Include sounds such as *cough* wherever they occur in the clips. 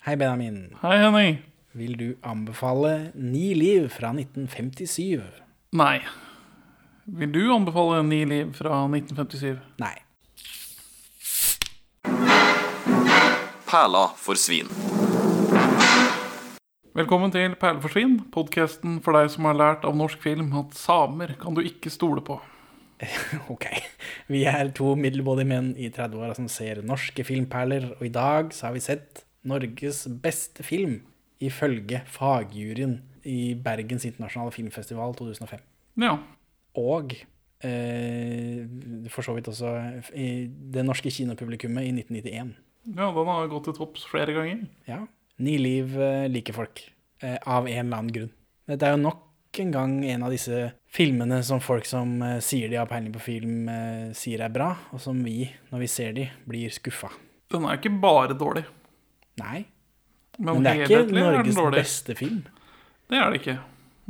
Hei, Benjamin. Hei, Henning. Vil du anbefale Ni liv fra 1957? Nei. Vil du anbefale Ni liv fra 1957? Nei. Perla for svin. Velkommen til Perleforsvinn, podkasten for deg som har lært av norsk film at samer kan du ikke stole på. *laughs* Ok. Vi er to middelmådige menn i 30-åra som ser norske filmperler, og i dag så har vi sett Norges beste film, ifølge fagjuryen i Bergens internasjonale filmfestival 2005. Ja. Og eh, for så vidt også i det norske kinopublikummet i 1991. ja, den har gått til topps flere ganger. Ja. Ni liv eh, liker folk. Eh, av en eller annen grunn. Dette er jo nok en gang en av disse filmene som folk som eh, sier de har peiling på film, eh, sier er bra, og som vi, når vi ser de, blir skuffa. Den er ikke bare dårlig, Nei, men, men det er ikke er Norges dårlig. beste film. Det er det ikke.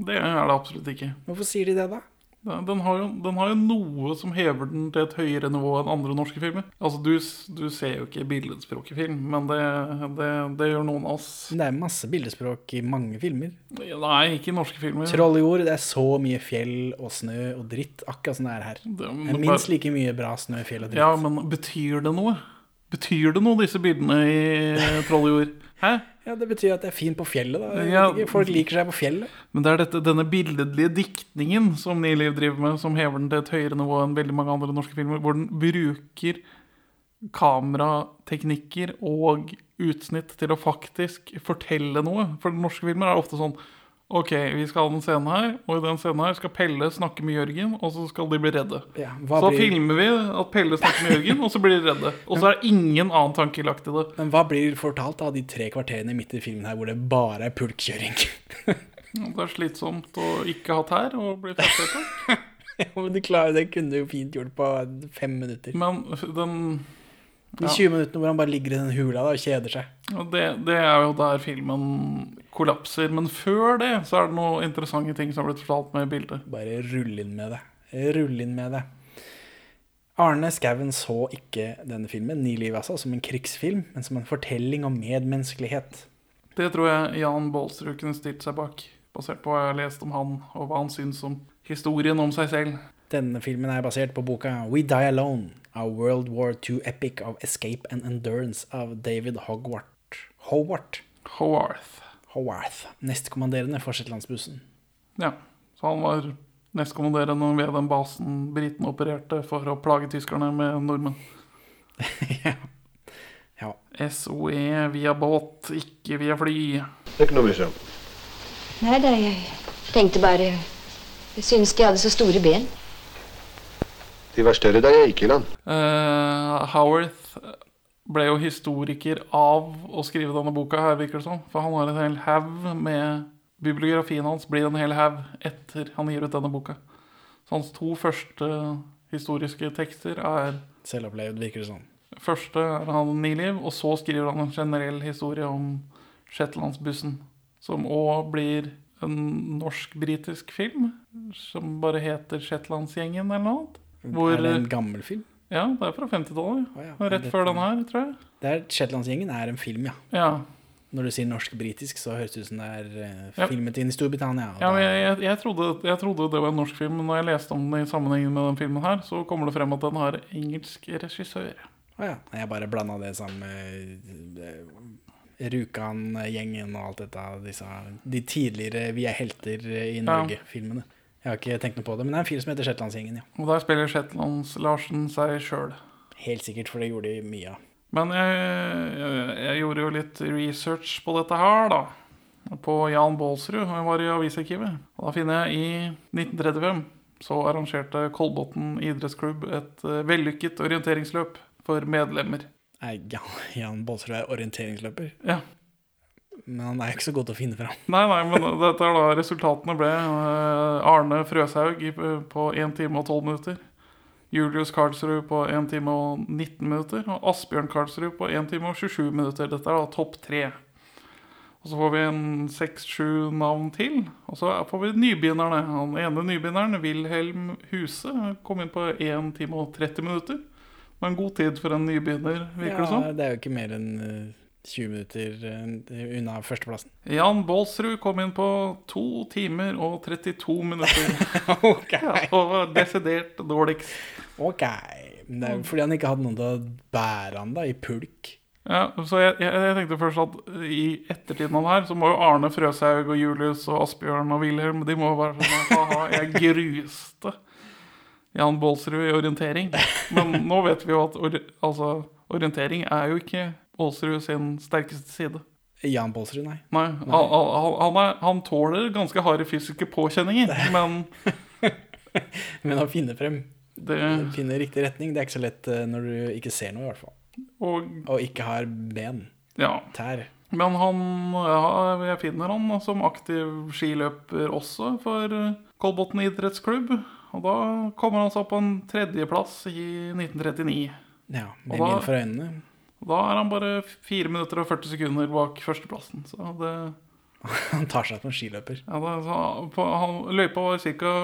Det er det absolutt ikke. Hvorfor sier de det, da? Den har, jo, den har jo noe som hever den til et høyere nivå enn andre norske filmer. Altså, Du, du ser jo ikke billedspråk i film, men det, det, det gjør noen av oss. Men Det er masse billedspråk i mange filmer. Nei, ikke i norske filmer. Troll i jord, det er så mye fjell og snø og dritt, akkurat som det er her. Det, men er minst like mye bra snø, fjell og dritt. Ja, men betyr det noe? Betyr det noe, disse bildene i Trolljord? Hæ? Ja, det betyr at det er fint på fjellet, da. Ja. Folk liker seg på fjellet. Men det er dette, denne billedlige diktningen som Niliv driver med, som hever den til et høyere nivå enn veldig mange andre norske filmer, hvor den bruker kamerateknikker og utsnitt til å faktisk fortelle noe. For norske filmer er ofte sånn Ok, vi skal ha den scenen her, og i den scenen her skal Pelle snakke med Jørgen, og så skal de bli redde. Ja, Så blir- filmer vi at Pelle snakker med Jørgen, og så blir de redde. Og så er det ingen annen tanke lagt i det. Men hva blir fortalt av de tre kvarterene midt i filmen her hvor det bare er pulkkjøring? Det er slitsomt å ikke ha tær og bli fastsatt. *laughs* Ja, men du klarer det kunne du jo fint gjort på fem minutter. Men den De 20 minuttene hvor han bare ligger i den hula da, og kjeder seg. ja, det, det er jo der filmen kollapser. Men før det så er det noen interessante ting som har blitt fortalt med bildet. Bare rull inn med det. Rull inn med det. Arne Skouen så ikke denne filmen, Ni liv altså, som en krigsfilm, men som en fortelling om medmenneskelighet. Det tror jeg Jan Baalsrud kunne stilt seg bak, basert på hva jeg har lest om han, og hva han syns om historien om seg selv. Denne filmen er basert på boka We Die Alone, a World War II epic of escape and endurance av David Hogwart. Howard. Howarth. Howarth. Nestkommanderende for Shetlandsbussen. Ja, så han var nestkommanderende ved den basen britene opererte for å plage tyskerne med nordmenn. *laughs* Ja. ja. SOE via båt, ikke via fly. Det er ikke noe bry. Nei da, jeg tenkte bare Jeg syntes de hadde så store ben. De var større da jeg gikk i land. Uh, Howarth ble jo historiker av å skrive denne boka her, virker det som. For han har en hel haug med Bibliografien hans blir en hel haug etter han gir ut denne boka. Så hans to første historiske tekster er Selvopplevd, virker det sånn. Første er han Niliv, og så skriver han en generell historie om Shetlandsbussen. Som òg blir en norsk-britisk film, som bare heter Shetlandsgjengen eller noe annet. Hvor, er det en gammel film? ja, det er fra 50-tallet. Oh, ja. Rett før den her, tror jeg. Det er Shetlandsgjengen er en film, ja. Ja, Når du sier norsk-britisk, så høres det ut som det er eh, Ja. filmet inn i Storbritannia. ja men jeg, jeg, jeg, trodde, jeg trodde det var en norsk film, men når jeg leste om den i sammenhengen med den filmen her, så kommer det frem at den har engelsk regissør. Å ja. Jeg bare blanda det sammen med eh, Rjukan-gjengen og alt dette. Disse, de tidligere Vi er helter i Norge-filmene. Jeg har ikke tenkt noe på det, men det er en film som heter Shetlandsgjengen, ja. Og der spiller Shetlands-Larsen seg sjøl. Helt sikkert, for det gjorde de mye av. Men jeg, jeg, jeg gjorde jo litt research på dette her, da. På Jan Baalsrud. Jeg var i avisarkivet. Og da finner jeg i 1935 så arrangerte Kolbotn idrettsklubb et eh, vellykket orienteringsløp for medlemmer. Nei, Jan, Jan Baalsrud er orienteringsløper, Ja. Men han er ikke så god til å finne fram. Nei, nei, men dette er da resultatene ble eh, Arne Frøshaug på 1 time og 12 minutter. Julius Karlsrud på 1 time og 19 minutter. Og Asbjørn Karlsrud på 1 time og 27 minutter. Dette er da topp tre. Og så får vi en seks-sju navn til. Og så får vi nybegynnerne. Han ene nybegynneren, Wilhelm Huse, kom inn på 1 time og 30 minutter. Det var en god tid for en nybegynner, virker det som. Ja, det er jo ikke mer enn eh, 20 minutter eh, unna førsteplassen. *laughs* Jan Baalsrud kom inn på to timer og 32 minutter. *laughs* ok. Ja, og var desidert dårligst. Ok. Men det er jo fordi han ikke hadde noen til å bære han da, i pulk. Ja, så jeg, jeg, jeg tenkte først at i ettertiden av det her, så må jo Arne Frøshaug og Julius og Asbjørn og Wilhelm De må jo være sånn Ha-ha, jeg gruste Jan Baalsrud i orientering. Men nå vet vi jo at or, altså, orientering er jo ikke Baalsrud sin sterkeste side. Jan Baalsrud, nei. Nei, nei. han, er, han tåler ganske harde fysiske påkjenninger, *laughs* men *laughs* Men å finne frem, det finne riktig retning, det er ikke så lett eh, når du ikke ser noe, i hvert fall. Og Og ikke har ben. ja. Tær. Men han, ja, jeg finner han som aktiv skiløper også for eh, Kolbotn idrettsklubb. Og da kommer han seg på en tredjeplass i 1939. Ja, med Og for øynene. Da er han bare 4 minutter og 40 sekunder bak førsteplassen. Så det, *laughs* Han tar seg på en skiløper. ja, det så på, han, Løypa var ca.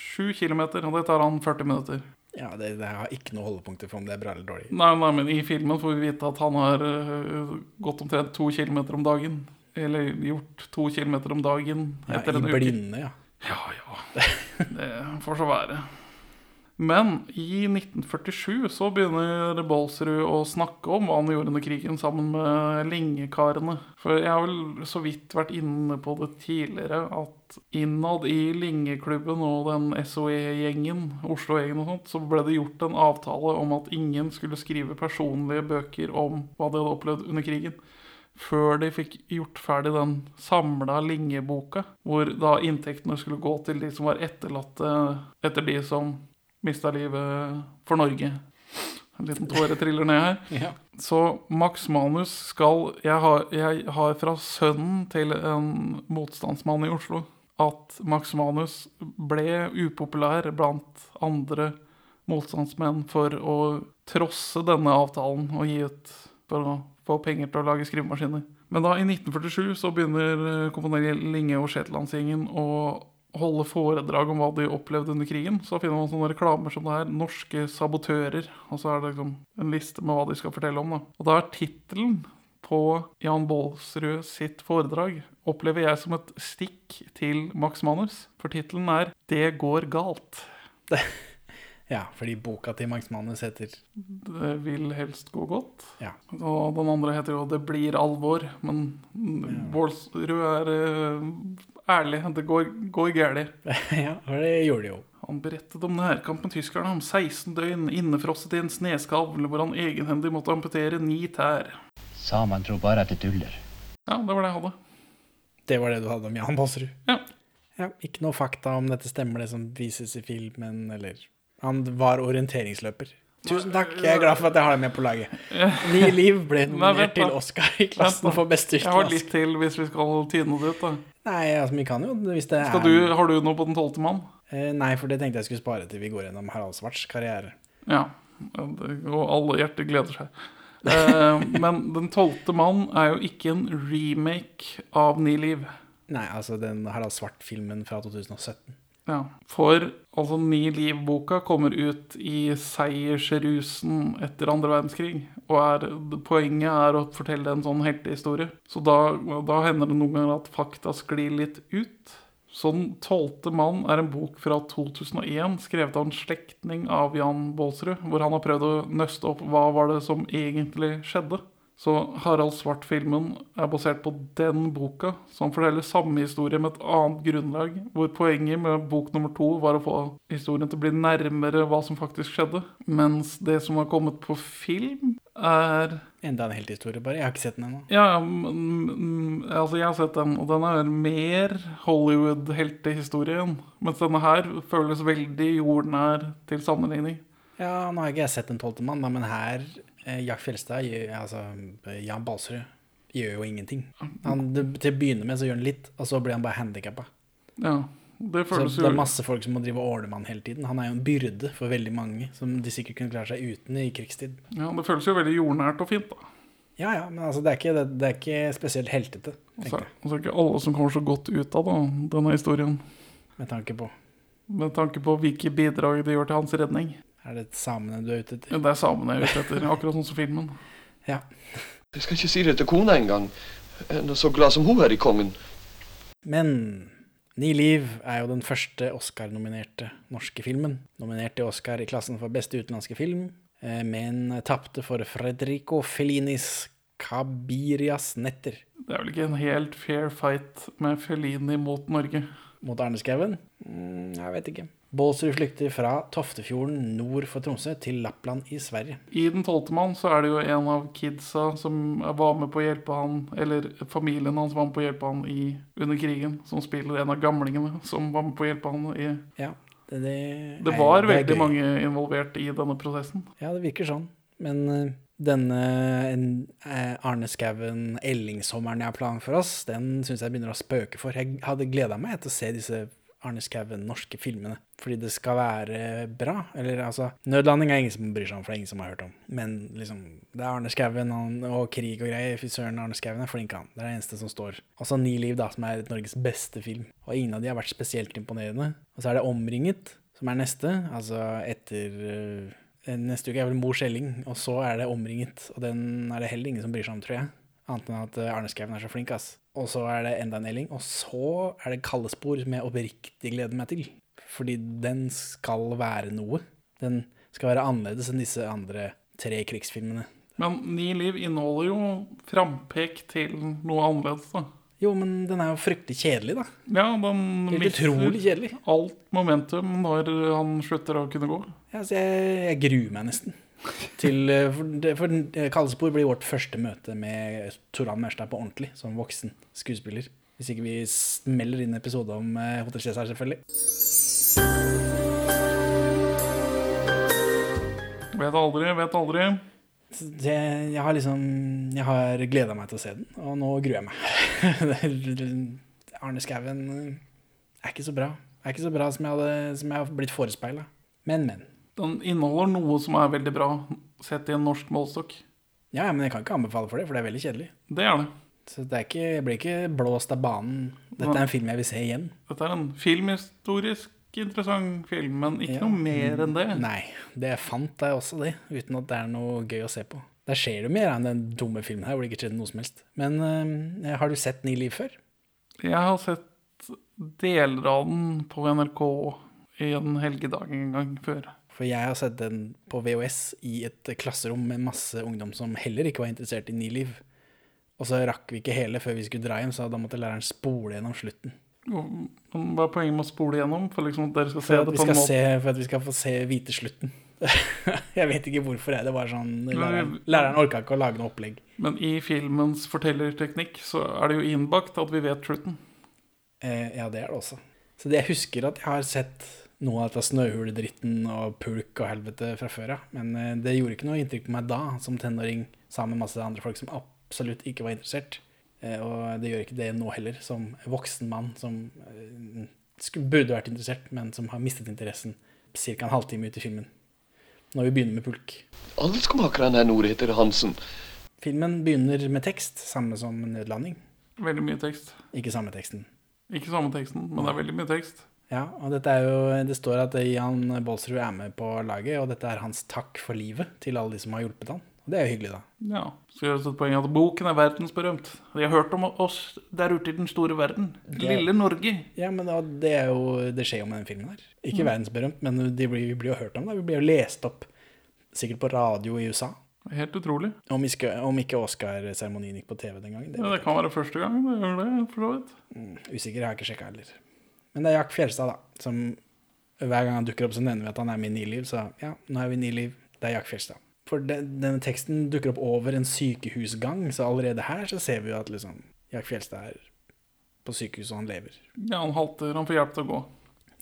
7 km, og det tar han 40 minutter. Ja, det, det har ikke noe holdepunkter for om det er bra eller dårlig. Nei, nei, men i filmen får vi vite at han har uh, gått omtrent 2 km om dagen. Eller gjort 2 km om dagen Ja, etter I en uke. blinde, ja. Ja, ja. Det får så være. Men i 1947 så begynner Baalsrud å snakke om hva han gjorde under krigen sammen med lengekarene. For jeg har vel så vidt vært inne på det tidligere at innad i Lingeklubben og den SOE-gjengen, Oslo-gjengen og sånt, så ble det gjort en avtale om at ingen skulle skrive personlige bøker om hva de hadde opplevd under krigen før de fikk gjort ferdig den samla Linge-boka, hvor da inntektene skulle gå til de som var etterlatte etter de som mista livet for Norge. En liten tåre triller ned her. *laughs* ja. Så Max Manus skal jeg har, jeg har fra sønnen til en motstandsmann i Oslo at Max Manus ble upopulær blant andre motstandsmenn for å trosse denne avtalen og gi ut for å få penger til å lage skrivemaskiner. Men da i 1947 så begynner eh, Linge og Shetlandsgjengen å holde foredrag om hva de opplevde under krigen. Så finner man sånne reklamer som det her 'Norske sabotører'. Og så er det liksom en liste med hva de skal fortelle om. da. Og da er tittelen på Jan Baalsrud sitt foredrag opplever jeg som et stikk til Max Manus. For tittelen er 'Det går galt'. ja, fordi boka til Max Manus heter Det vil helst gå godt. Ja. Og den andre heter jo 'Det blir alvor'. Men Baalsrud er eh, ærlig. Det går, går galt. *laughs* ja, det gjorde det jo. Han berettet om nærkamp med tyskerne om 16 døgn innefrosset i en sneskavl hvor han egenhendig måtte amputere ni tær. Sa man tror bare at det tuller. Ja, det var det jeg hadde. Det var det du hadde om Jan Baasrud? Ja. Ja, ikke noe fakta om dette stemmer, det som vises i filmen, eller Han var orienteringsløper. Tusen takk, jeg er glad for at jeg har deg med på laget. *laughs* Ni liv ble nominert til Oscar i klassen for beste Jeg har litt til hvis vi skal tyne det ut. da Nei, altså, vi kan jo hvis det skal er du, Har du noe på den tolvte mann? Eh, Nei, for det tenkte jeg skulle spare til vi går gjennom Harald Svarts karriere. Ja. Og alle hjerter gleder seg. Eh, *laughs* men Den tolvte mann er jo ikke en remake av Ni liv. Nei, altså den Harald Svart-filmen fra 2017. Ja, For altså Ni liv-boka kommer ut i seiersrusen etter andre verdenskrig. Og er, poenget er å fortelle en sånn heltehistorie. Så da, da hender det noen ganger at fakta sklir litt ut. Så Den tolvte mann er en bok fra 2001 skrevet av en slektning av Jan Baalsrud, hvor han har prøvd å nøste opp hva var det som egentlig skjedde. Så Harald Svart-filmen er basert på den boka, som forteller samme historie med et annet grunnlag, hvor poenget med bok nummer to var å få historien til å bli nærmere hva som faktisk skjedde. Mens det som har kommet på film, er Enda en helthistorie, bare. Jeg har ikke sett den ennå. Ja, altså jeg har sett den, og den er mer Hollywood-heltehistorien. Mens denne her føles veldig jordnær til sammenligning. Ja, nå har ikke jeg sett Den tolvte mann, men her Jack Fjelstad, altså eh, Jan Balsrud, gjør jo ingenting. Han, til å begynne med så gjør han litt, og så blir han bare handikappa. Ja, det Så føles det er masse folk som må drive og ordne med han hele tiden. Han er jo en byrde for veldig mange, som de sikkert kunne klare seg uten i krigstid. Ja, det føles jo veldig jordnært og fint, da. Ja, ja, men altså, det er ikke, det, det er ikke spesielt heltete, Og så tenker jeg, og så er ikke alle som kommer så godt ut av da, denne historien. med tanke på Med tanke på hvilke bidrag de gjør til hans redning. Er det samene du er ute etter? Ja, Det er samene jeg er ute etter, akkurat sånn som filmen. *laughs* Ja. Jeg skal ikke si det til kona engang. Hun er så glad som hun er i kongen. Men Ni liv er jo den første Oscar-nominerte norske filmen. Nominert til Oscar i klassen for beste utenlandske film, eh, men tapte for Fredrico Fellinis Kabirias netter Det er vel ikke en helt fair fight med Felini mot Norge. mot Arneskauen. Mm, jeg vet ikke. Bålsrud flykter fra Toftefjorden nord for Tromsø til Lappland i Sverige. I Den tolvte mann så er det jo en av kidsa som var med på å hjelpe han, eller familien hans var med på å hjelpe han i, under krigen, som spiller en av gamlingene som var med på å hjelpe han i Ja, det, det, Det var er veldig gøy. mange involvert i denne prosessen. Ja, det virker sånn. Men eh, denne en, eh, Arne Skouen Ellingssommeren jeg har planen for oss, den syns jeg begynner å spøke for. Jeg hadde gleda meg til å se disse Arne Skouen, norske filmene. Fordi det skal være bra. Eller altså Nødlanding er ingen som bryr seg om, for det er ingen som har hørt om. Men liksom, det er Arne Skouen og krig og greier. Fy søren, Arne Skouen er flink, han. Det er det eneste som står. Og så Ni liv, da, som er Norges beste film. Og ingen av de har vært spesielt imponerende. Og så er det Omringet, som er neste. Altså etter eh, Neste uke er vel Mor Skjelling, og så er det Omringet. Og den er det heller ingen som bryr seg om, tror jeg. Annet enn at eh, Arne Skouen er så flink, ass. Og så er det enda en Elling. Og så er det Kalde spor, som jeg oppriktig gleder meg til. Fordi den skal være noe. Den skal være annerledes enn disse andre tre krigsfilmene. Men Ni liv inneholder jo frampek til noe annerledes, da. Jo, men den er jo fryktelig kjedelig, da. Ja, den utrolig kjedelig. alt momentum når han slutter å kunne gå. Ja, så jeg, jeg gruer meg nesten. Til, eh, for, for eh, blir vårt første møte med Toran Mørstad på ordentlig, som voksen skuespiller. Hvis ikke vi smeller inn episode om eh, Hotell Cæsar, selvfølgelig. Vet aldri, vet aldri. Det, jeg har liksom Jeg har gleda meg til å se den, og nå gruer jeg meg. *laughs* Arne Skouen er ikke så bra. Er ikke så bra som jeg, hadde, som jeg har blitt forespeila. Men, men. Den inneholder noe som er veldig bra, sett i en norsk målestokk. Ja, men jeg kan ikke anbefale for det, for det er veldig kjedelig. Det er det. Så det er ikke, jeg blir ikke blåst av banen. Dette er en film jeg vil se igjen. Dette er en filmhistorisk interessant film, men ikke Ja. noe mer enn det. Nei, det fant jeg også, det. Uten at det er noe gøy å se på. Der skjer det mer enn den dumme filmen her, hvor det ikke skjedde noe som helst. Men øh, har du sett Ni liv før? Jeg har sett deler av den på NRK i en helgedag en gang før. For jeg har sett den på VHS i et klasserom med masse ungdom som heller ikke var interessert i Ni liv. Og så rakk vi ikke hele før vi skulle dra hjem, så da måtte læreren spole gjennom slutten. Hva er poenget med å spole gjennom? For liksom at dere skal se For at, det vi på en måte se, for at vi skal få se hvite slutten. *laughs* jeg vet ikke hvorfor jeg, det var sånn Læreren, læreren orka ikke å lage noe opplegg. Men i filmens fortellerteknikk så er det jo innbakt at vi vet slutten. Eh, ja, det er det også. Så det, jeg husker at jeg har sett noe av dette snøhuledritten og pulk og helvete fra før av. Men eh, det gjorde ikke noe inntrykk på meg da, som tenåring, sammen med masse andre folk som absolutt ikke var interessert. Eh, og det gjør ikke det nå heller, som voksen mann som eh, burde vært interessert, men som har mistet interessen ca. en halvtime ut i filmen. Når vi begynner med pulk. Alle skomakeren her nord heter Hansen. Filmen begynner med tekst, samme som Nødlanding. Veldig mye tekst. Ikke samme teksten. Ikke samme teksten, men det er veldig mye tekst. Ja, og dette er jo, det står at Jan Baalsrud er med på laget, og dette er hans takk for livet til alle de som har hjulpet han. Og det er jo hyggelig, da. Ja, så gjøres det et poeng at boken er verdensberømt. De har hørt om oss der ute i den store verden. Lille Norge. Ja, men da, det, er jo, det skjer jo med den filmen her. Ikke verdensberømt, men blir, vi blir jo hørt om det. Vi blir jo lest opp, sikkert på radio i USA. Helt utrolig. Om ikke, om ikke Oscar-seremonien gikk på TV den gangen. Det Ja, det kan være første gang. Det gjør det, for så vidt. Mm, Usikker, jeg har ikke sjekka heller. Men det er Jack Fjelstad, da, som hver gang han dukker opp, så nevner vi at han er med i Niliv. Så ja, nå er vi i Niliv. Det er Jack Fjelstad. For det, denne teksten dukker opp over en sykehusgang, så allerede her så ser vi jo at liksom Jack Fjelstad er på sykehuset, og han lever. Ja, han halter. Han får hjelp til å gå.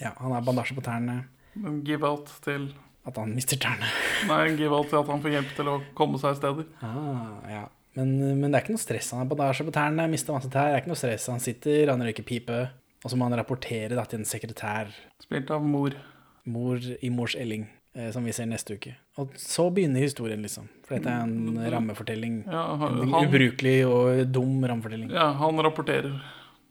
Ja, han har bandasje på tærne, En give out til at han mister tærne. Nei, give out til at han får hjelp til å komme seg steder. Ah, ja. Men, men det er ikke noe stress. Han har bandasje på tærne, mister masse tær. Det er ikke noe stress. Han sitter, han røyker pipe, og så må han rapportere da, til en sekretær, Spilt av mor. mor i Mors Elling, eh, som vi ser neste uke. Og så begynner historien, liksom. For dette er en rammefortelling. Ja, han, En ubrukelig og dum rammefortelling. ja, han rapporterer.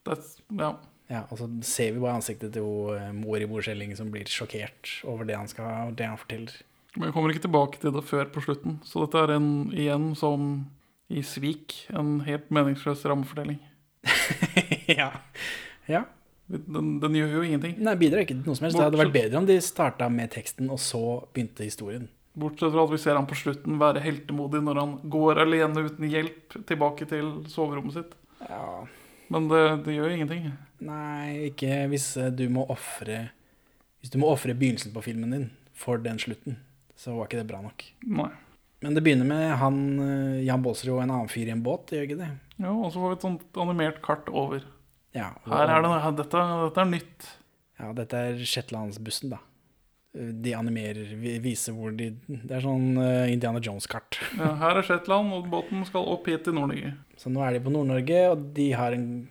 That's, ja. Ja, og så ser vi bare ansiktet til hun, eh, mor i Mors Elling som blir sjokkert over det han, skal, det han forteller. Men vi kommer ikke tilbake til det før på slutten. Så dette er en igjen som i Svik. En helt meningsløs rammefortelling. *laughs* ja. ja. Den, den gjør jo ingenting. Nei, bidrar ikke til noe som helst. Det hadde vært bedre om de starta med teksten, og så begynte historien. Bortsett fra at vi ser han på slutten være heltemodig når han går alene uten hjelp tilbake til soverommet sitt. Ja. Men det, det gjør ingenting. Nei, ikke hvis eh, du må ofre Hvis du må ofre begynnelsen på filmen din for den slutten, så var ikke det bra nok. Nei. Men det begynner med han eh, Jan Baalsrud og en annen fyr i en båt, gjør ikke det? Ja, og så får vi et sånt animert kart over. Ja, og- Her er det, her, dette, dette er nytt. Ja, dette er Shetlandsbussen, da. De animerer, viser hvor de Det er sånn eh, Indiana Jones-kart. Ja, her er Shetland, og båten skal opp hit til Nord-Norge. Så nå er de på Nord-Norge, og de har en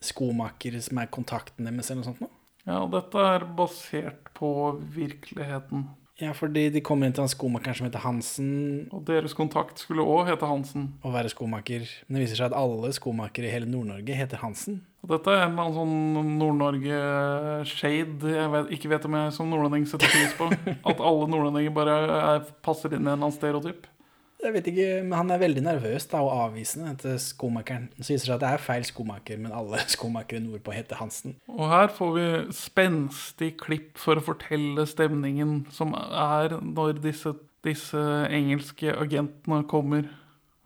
skomaker som er kontakten deres, eller noe sånt nå. Ja, og dette er basert på virkeligheten. Ja, fordi de kommer inn til en skomaker som heter Hansen, Og deres kontakt skulle òg hete Hansen. og være skomaker. Men det viser seg at alle skomakere i hele Nord-Norge heter Hansen. Og dette er en eller annen sånn Nord-Norge-shade jeg vet, ikke vet om jeg som nordlending setter pris på. *laughs* At alle nordlendinger bare er, passer inn i en eller annen stereotyp. Jeg vet ikke, men han er veldig nervøs da, og avvisende til skomakeren. Så viser det seg at det er feil skomaker, men alle *laughs* skomakere nordpå heter Hansen. Og her får vi spenstig klipp for å fortelle stemningen som er når disse, disse engelske agentene kommer.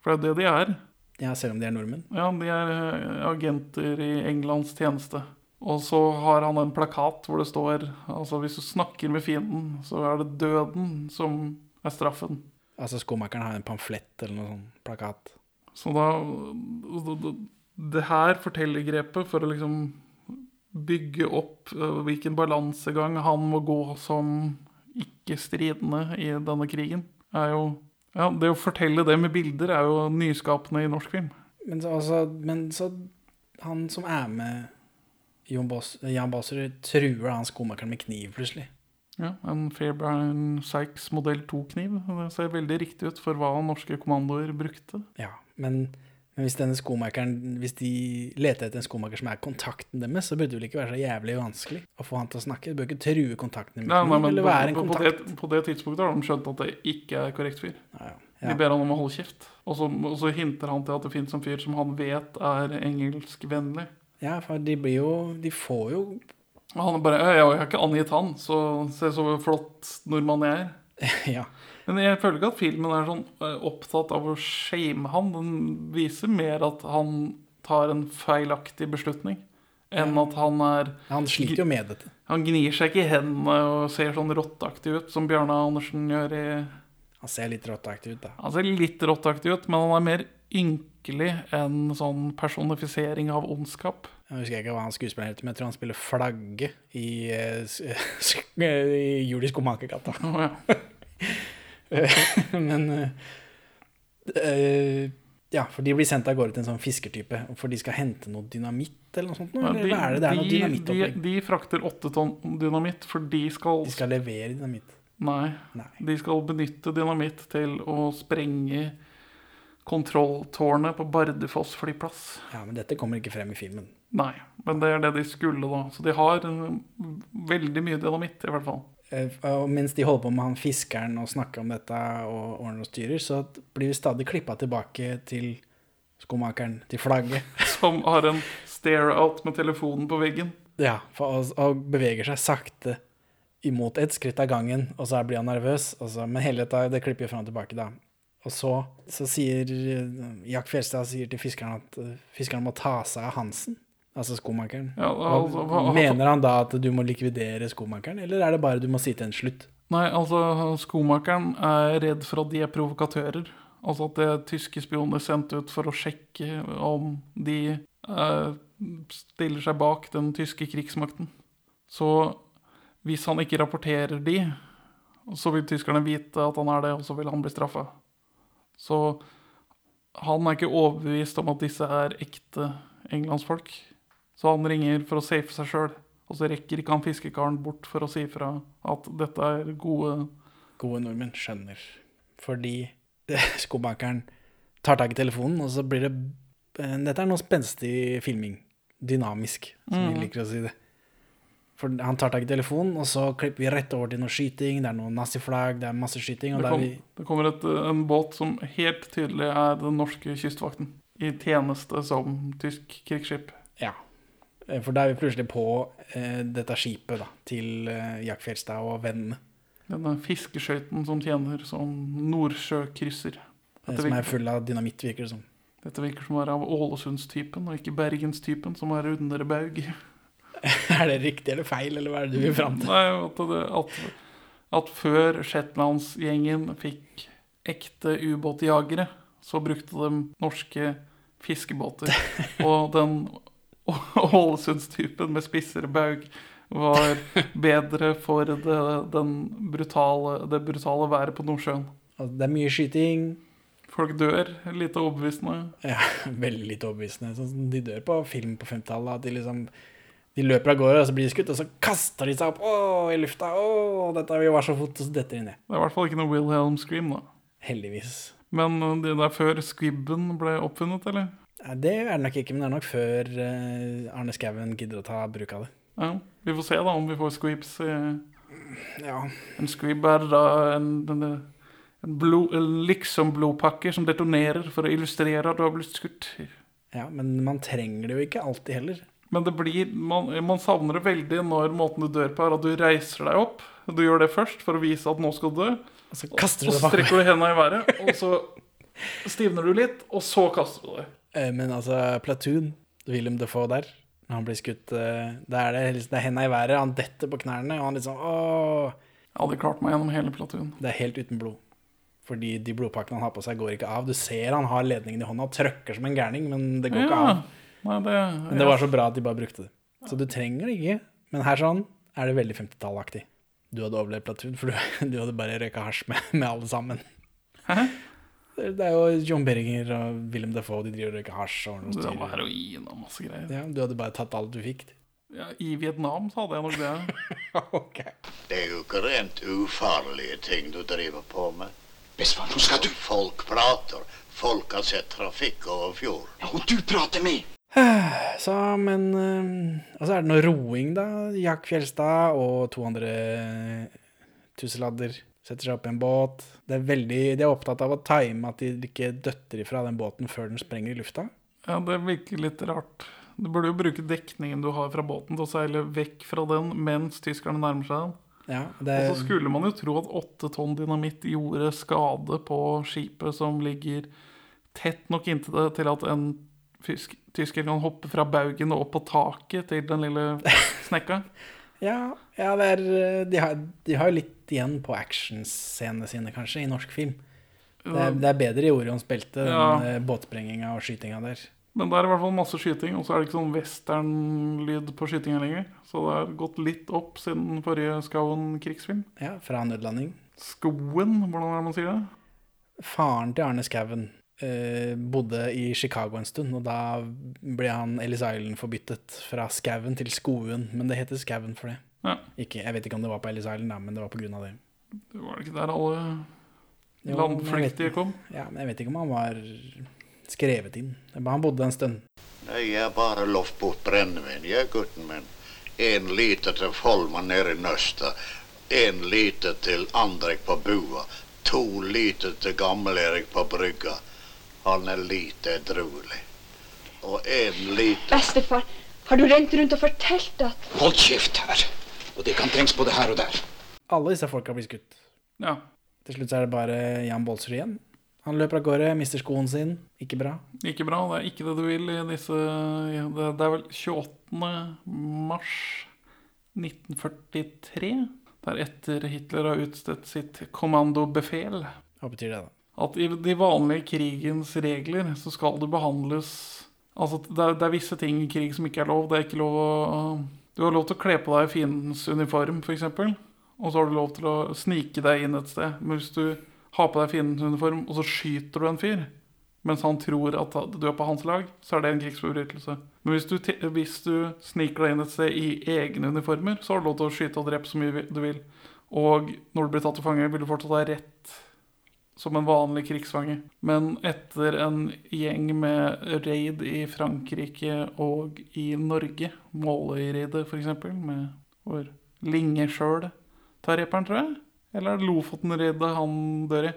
For det er det de er. Ja, selv om de er nordmenn. Ja, de er eh, agenter i Englands tjeneste. Og så har han en plakat hvor det står Altså hvis du snakker med fienden, så er det døden som er straffen. Altså skomakeren har en pamflett eller noe sånn plakat. Så da Det her fortellergrepet for å liksom bygge opp øh, hvilken balansegang han må gå som ikke-stridende i denne krigen, er jo Ja, det å fortelle det med bilder er jo nyskapende i norsk film. Men så, altså, men så han som er med Jan Basrud, truer han skomakeren med kniv plutselig. Ja, En Fairbairn Sykes modell 2-kniv. Det ser veldig riktig ut for hva norske kommandoer brukte. Ja, men, men hvis Hvis de leter etter en skomaker som er kontakten deres, så burde det vel ikke være så jævlig vanskelig å få han til å snakke? Du bør ikke true kontakten med Nei, nei, men på, på, det, på det tidspunktet har de skjønt at det ikke er korrekt fyr. Ja, ja. De ber han om å holde kjeft. Og så, og så hinter han til at det fins en fyr som han vet er engelskvennlig. ja, for de blir jo De får jo han er bare «Ja, Jeg har ikke angitt han, så se så flott nordmann jeg er. *laughs* Ja. Men jeg føler ikke at filmen er sånn eh, opptatt av å shame han. Den viser mer at han tar en feilaktig beslutning, enn at han er Han sliter jo med dette. Han gnir seg ikke i hendene og ser sånn rotteaktig ut, som Bjarne Andersen gjør i Han ser litt rotteaktig ut, da. Han ser litt rotteaktig ut, men han er mer ynkelig enn sånn personifisering av ondskap. Jeg husker ikke hva han skuespilleren heter, men jeg tror han spiller Flagge i, s- *laughs* i Jul i Skomakergata. Å, ja. *laughs* men eh, Ja, for de blir sendt av gårde til en sånn fiskertype, for de skal hente noe dynamitt eller noe sånt? Ja, Eller hva er det? Det er noe de, de, de frakter åtte tonn dynamitt, for de skal, De skal levere dynamitt. Nei, Nei. de skal benytte dynamitt til å sprenge kontrolltårnet på Bardufoss flyplass. Ja, men dette kommer ikke frem i filmen. Nei, men det er det de skulle, da. Så de har veldig mye dynamitt, i hvert fall. Eh, Og mens de holder på med han fiskeren og snakker om dette og ordner og styrer, så blir vi stadig klippa tilbake til skomakeren, til flagget. *laughs* Som har en stare-out med telefonen på veggen. Ja, og, og beveger seg sakte imot et skritt av gangen, og så blir han nervøs. Så, men hele dette det klipper jo fram og tilbake, da. Og så, så sier eh, Jack Fjelstad sier til fiskeren at eh, fiskeren må ta seg av Hansen, altså skomakeren. Ja, altså, hva- mener han da at du må likvidere skomakeren, eller er det bare du må si til en slutt? Nei, altså, skomakeren er redd for at de er provokatører. Altså at det er tyske spioner sendt ut for å sjekke om de eh, stiller seg bak den tyske krigsmakten. Så hvis han ikke rapporterer de, så vil tyskerne vite at han er det, og så vil han bli straffa. Så han er ikke overbevist om at disse er ekte englandsfolk. Så han ringer for å safe seg sjøl. Og så rekker ikke han fiskekaren bort for å si fra at dette er gode Gode nordmenn skjønner. Fordi *laughs* skobankeren tar tak i telefonen, og så blir det eh, Dette er noe spenstig filming. Dynamisk, som vi Mm. liker å si det. For han tar tak i telefonen, og så klipper vi rett over til noe skyting. Det er noe naziflagg, det er masse skyting. Og Det, kom, vi, det kommer et, en båt som helt tydelig er den norske kystvakten. I tjeneste som tysk krigsskip. ja. Eh, For da er vi plutselig på eh, dette skipet da, til eh, Jack Fjelstad og vennene. Denne fiskeskøyten som tjener som nordsjøkrysser. eh, Dette Som er full av dynamitt, virker det som. dette virker som å være av Ålesundstypen, og ikke Bergenstypen, som er Underbaug. *laughs* er det riktig eller feil, eller hva er det du vil fram til? Nei, at, det, at, at før Shetlandsgjengen fikk ekte ubåtjagere, så brukte de norske fiskebåter. *laughs* Og den Ålesundstypen med spissere baug var bedre for det, den brutale, det brutale været på Nordsjøen. Altså, det er mye skyting. Folk dør, lite overbevisende. Ja, *laughs* veldig lite overbevisende. Sånn de dør på film på 50-tallet. At de liksom De løper av gårde, og så blir de skutt, og så kaster de seg opp Åh, i lufta. Å, dette vil var så fort, og så detter de ned. Det er i hvert fall ikke noe Wilhelm Scream, da. Heldigvis. Men eh, det der før skvibben ble oppfunnet, eller? Det er det nok ikke, men det er nok før eh, Arne Skouen gidder å ta bruk av det. Ja, Vi får se da om vi får squibs. Ja, En squib er da en, en, en, en liksom-blodpakke som detonerer for å illustrere at du har blitt skutt. ja, men man trenger det jo ikke alltid heller. Men det blir, man, man savner det veldig når måten du dør på, er at du reiser deg opp. Du gjør det først for å vise at nå skal du dø. Og så kaster du Og bakover. strekker du hendene i været, og så *laughs* stivner du litt, og så kaster du deg. Eh, Men altså, Platoon, William Defoe der, når han blir skutt, Det er det, liksom- det er henda i været, han detter på knærne, og han liksom Åh! Jeg hadde klart meg gjennom hele platoon. Det er helt uten blod. Fordi de blodpakkene han har på seg, går ikke av. Du ser han har ledningen i hånda og trøkker som en gærning, men det går ikke av. nei, det, Men det var så bra at de bare brukte det. Så du trenger det ikke. Men her sånn er det veldig 50-tallaktig. Du hadde overlevd Platoon, for du, *laughs* du hadde bare røyka hasj med, med alle sammen. Hæ? Det er jo John Berringer og Willem Defoe, de driver og røyker hasj og noe Det var heroin og masse greier. Ja, du hadde bare tatt alt du fikk. Ja, I Vietnam så hadde jeg nok det. *laughs* ok. Det er jo ikke rent ufarlige ting du driver på med. Besvar, nå skal du Folk prater. Folk har sett trafikk over fjord. Ja, og du prater med! *sighs* Så, men eh, Og så er det noe roing, da. Jack Fjelstad og to andre tusseladder setter seg opp i en båt. Det er veldig, de er opptatt av å time at de ikke døtter ifra den båten før den sprenger i lufta. Ja, det virker litt rart. Du burde jo bruke dekningen du har fra båten til å seile vekk fra den mens tyskerne nærmer seg den. Ja, det Og så skulle man jo tro at åtte tonn dynamitt gjorde skade på skipet som ligger tett nok inntil det til at en tysker kan hoppe fra baugen og opp på taket til den lille *laughs* snekka. Ja, ja er, eh, de, har, de har litt igjen på actionscenene sine, kanskje, i norsk film. Det er, det er bedre i Orions belte, Ja. den båtsprenginga og skytinga der. Men det er i hvert fall masse skyting, og så er det ikke sånn western-lyd på skytinga lenger. Så det har gått litt opp siden forrige Skauen krigsfilm. Ja, fra nødlanding. Skoen, hvordan er det man sier det? Faren til Arne Skouen eh, bodde i Chicago en stund, og da ble han Ellis Island forbyttet fra Skauen til Skouen, men det heter Skauen for det. Ja. Ikke, jeg vet ikke om det var på Ellis Island, da, men det var av det. Det var det ikke der alle Jo, landflyktige vet- kom? Ja, men jeg vet ikke om han var skrevet inn. Er Han bodde en stund. Nei, jeg bare lovt bort brennevin, jeg, gutten min. En liter til Folman nede i Nøsta. En liter til Andrek på bua. To liter til Gammel-Erik på brygga. Han er lite edruelig. Og en lite Bestefar, har du rent rundt og fortalt at Hold kjeft her. Og det kan trengs både her og der. Alle disse folka blir skutt. Ja. Til slutt så er det bare Jan Baalsrud igjen. Han løper av gårde, mister skoen sin. Ikke bra. Ikke bra. Det er ikke det du vil i disse Det, det er vel 28. mars 1943. Det er etter Hitler har utstedt sitt kommandobefel. Hva betyr det, da? At i de vanlige krigens regler så skal du behandles Altså det er, det er visse ting i krig som ikke er lov. Det er ikke lov å Du har lov til å kle på deg fiendens uniform, f.eks. Og så har du lov til å snike deg inn et sted. Men hvis du har på deg fiendens uniform, og så skyter du en fyr mens han tror at du er på hans lag, så er det en krigsforbrytelse. Men hvis du, hvis du sniker deg inn et sted i egne uniformer, så har du lov til å skyte og drepe så mye du vil. Og når du blir tatt til fange, vil du fortsatt ha rett som en vanlig krigsfange. Men etter en gjeng med raid i Frankrike og i Norge, Måløy-raidet f.eks., med Hvor Linge sjøl tar reperen, tror jeg. Eller er Lofoten-redet han dør i?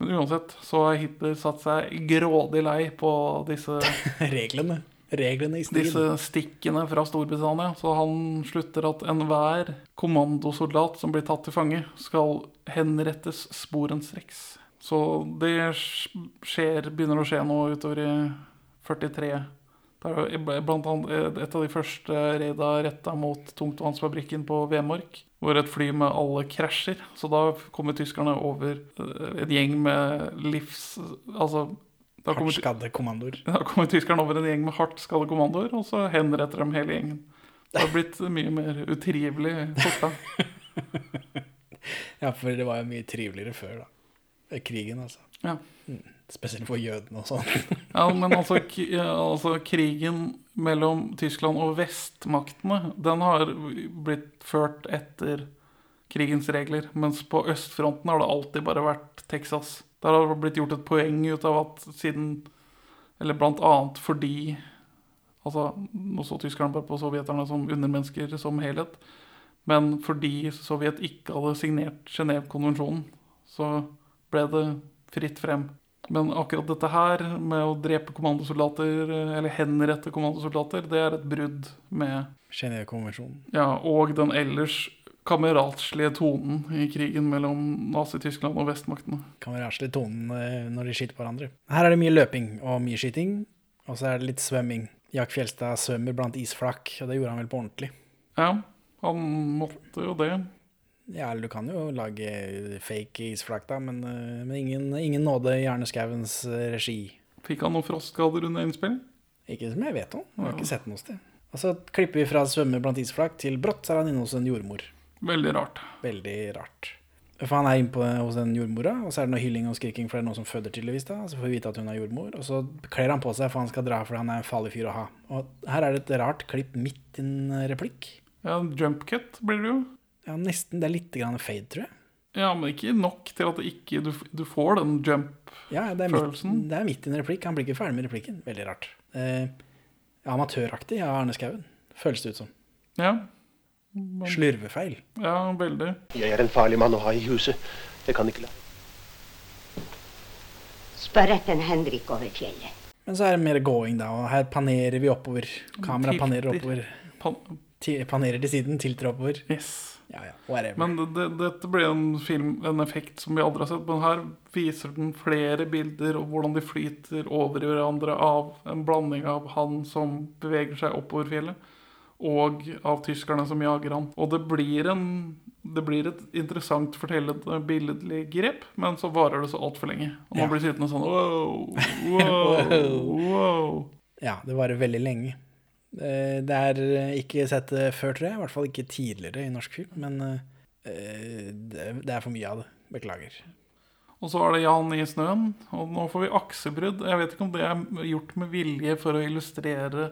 Men uansett så har Hitler satt seg grådig lei på disse *laughs* Reglene. Reglene i strid. disse stikkene fra Storbritannia. Så han slutter at enhver kommandosoldat som blir tatt til fange, skal henrettes sporenstreks. Så det skjer, begynner å skje nå utover i 43. Det er jo blant annet et av de første raida retta mot tungtvannsfabrikken på Vemork, hvor et fly med alle krasjer. Så da kommer tyskerne over eh, en gjeng med livs... Altså da kommer, Hardt skadde kommandoer. *laughs* da kommer tyskerne over en gjeng med hardt skadde kommandoer, og så henretter de hele gjengen. Det har blitt mye mer utrivelig fortsatt. *laughs* Ja, for det var jo mye triveligere før, da. Krigen, altså. Ja. Spesielt for jødene og sånn. *laughs* Ja, men altså, altså krigen mellom Tyskland og vestmaktene, den har blitt ført etter krigens regler. Mens på østfronten har det alltid bare vært Texas. Der har det blitt gjort et poeng ut av at siden Eller blant annet fordi Altså, nå så tyskerne bare på sovjeterne som undermennesker som helhet. Men fordi Sovjet ikke hadde signert Genévekonvensjonen, så ble det fritt frem. Men akkurat dette her med å drepe kommandosoldater, eller henrette kommandosoldater, det er et brudd med Genévekonvensjonen. ja, og den ellers kameratslige tonen i krigen mellom Nazi-Tyskland og vestmaktene. Kameratslige tonen eh, når de skyter på hverandre. Her er det mye løping og mye skyting, og så er det litt svømming. Jack Fjelstad svømmer blant isflak, og det gjorde han vel på ordentlig. Ja, han måtte jo det. Ja, eller du kan jo lage fake isflak, da, men, eh, men ingen, ingen nåde i Arne Skauens eh, regi. Fikk han noen frostskader under innspilling? Ikke som jeg vet om. Jeg har ikke sett noe sted. Og så klipper vi fra svømme blant isflak til brått så er han inne hos en jordmor. Veldig rart. Veldig rart. For han er inne hos den jordmora, og så er det noe hylling og skriking, for det er noen som føder tydeligvis. da, Så får vi vite at hun er jordmor, og så kler han på seg for han skal dra, for han er en farlig fyr å ha. Og her er det et rart klipp midt i en replikk. Ja, jump cut blir det jo. Ja, nesten. Det er litt grann fade, tror jeg. Ja, men ikke nok til at det ikke, du, du får den jump-følelsen. Ja, det er, midt, i en replikk. Han blir ikke ferdig med replikken. Veldig rart. Eh, amatøraktig av Arne Skouen, føles det ut som. Ja, Slurvefeil. ja veldig. Jeg er en farlig mann å ha i huset. Det kan ikke la Spør etter en Henrik over fjellet. Men så er det mer going, da, og her panerer vi oppover. Kamera panerer oppover. Pan Panerer til siden, tilter oppover. yes. Ja, ja. Men det, det, dette ble en film, en effekt som vi aldri har sett. Men her viser den flere bilder og hvordan de flyter over i hverandre av en blanding av han som beveger seg oppover fjellet, og av tyskerne som jager han. Og det blir, en, det blir et interessant fortellende billedlig grep, men så varer det så altfor lenge. Og man Ja. blir sittende sånn wow, *laughs* wow, wow. Ja, det varer veldig lenge. Eh, Det er eh, ikke sett før, tror jeg. I hvert fall ikke tidligere i norsk film. Men eh, det det er for mye av det. Beklager. Og så er det Jan i snøen, og nå får vi aksebrudd. Jeg vet ikke om det er gjort med vilje for å illustrere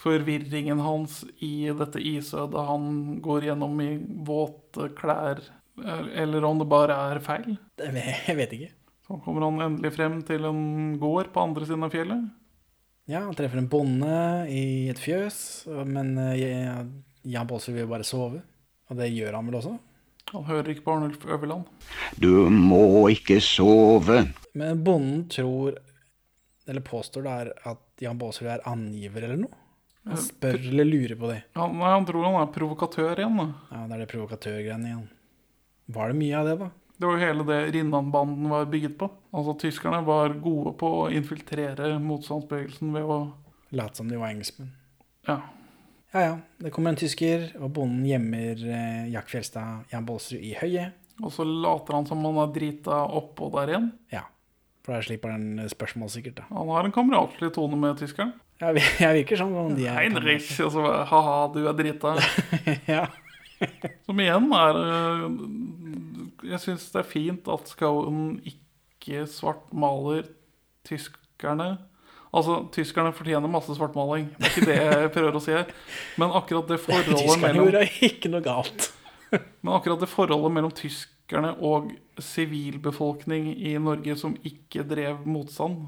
forvirringen hans i dette isødet han går gjennom i våte klær, eller om det bare er feil. Jeg vet ikke. Så kommer han endelig frem til en gård på andre siden av fjellet. Ja, han treffer en bonde i et fjøs, men eh, Jan Baalsrud vil bare sove. Og det gjør han vel også. Han hører ikke på Arnulf Øverland. Du må ikke sove. Men bonden tror, eller påstår det er at Jan Baalsrud er angiver eller noe. Han spør eller lurer på det. Ja, nei, han tror han er provokatør igjen. da. Ja, det er det provokatørgreiene igjen. Var det mye av det, da? Det var jo hele det Rinnan-banden var bygget på. Altså Tyskerne var gode på å infiltrere motstandsbevegelsen ved å Late som de var engelskmenn. Ja. Ja, ja. Det kommer en tysker, og bonden gjemmer eh, Jack Fjelstad Jan Bolsrud, i høyet. Og så later han som han er drita oppå der igjen. Ja. For der slipper han spørsmål, sikkert. da. Han har en kameratslig tone med tyskeren. Vi- *laughs* Jeg virker sånn om de er Heinrich, altså ha-ha, du er drita. *laughs* ja. Som igjen er øh, Jeg syns det er fint at Skauen ikke svartmaler tyskerne. Altså, tyskerne fortjener masse svartmaling. Det er ikke det jeg *laughs* prøver å si her. Men akkurat det forholdet Tyskerne mellom gjorde ikke noe galt. Men akkurat det forholdet mellom tyskerne og sivilbefolkning i Norge som ikke drev motstand,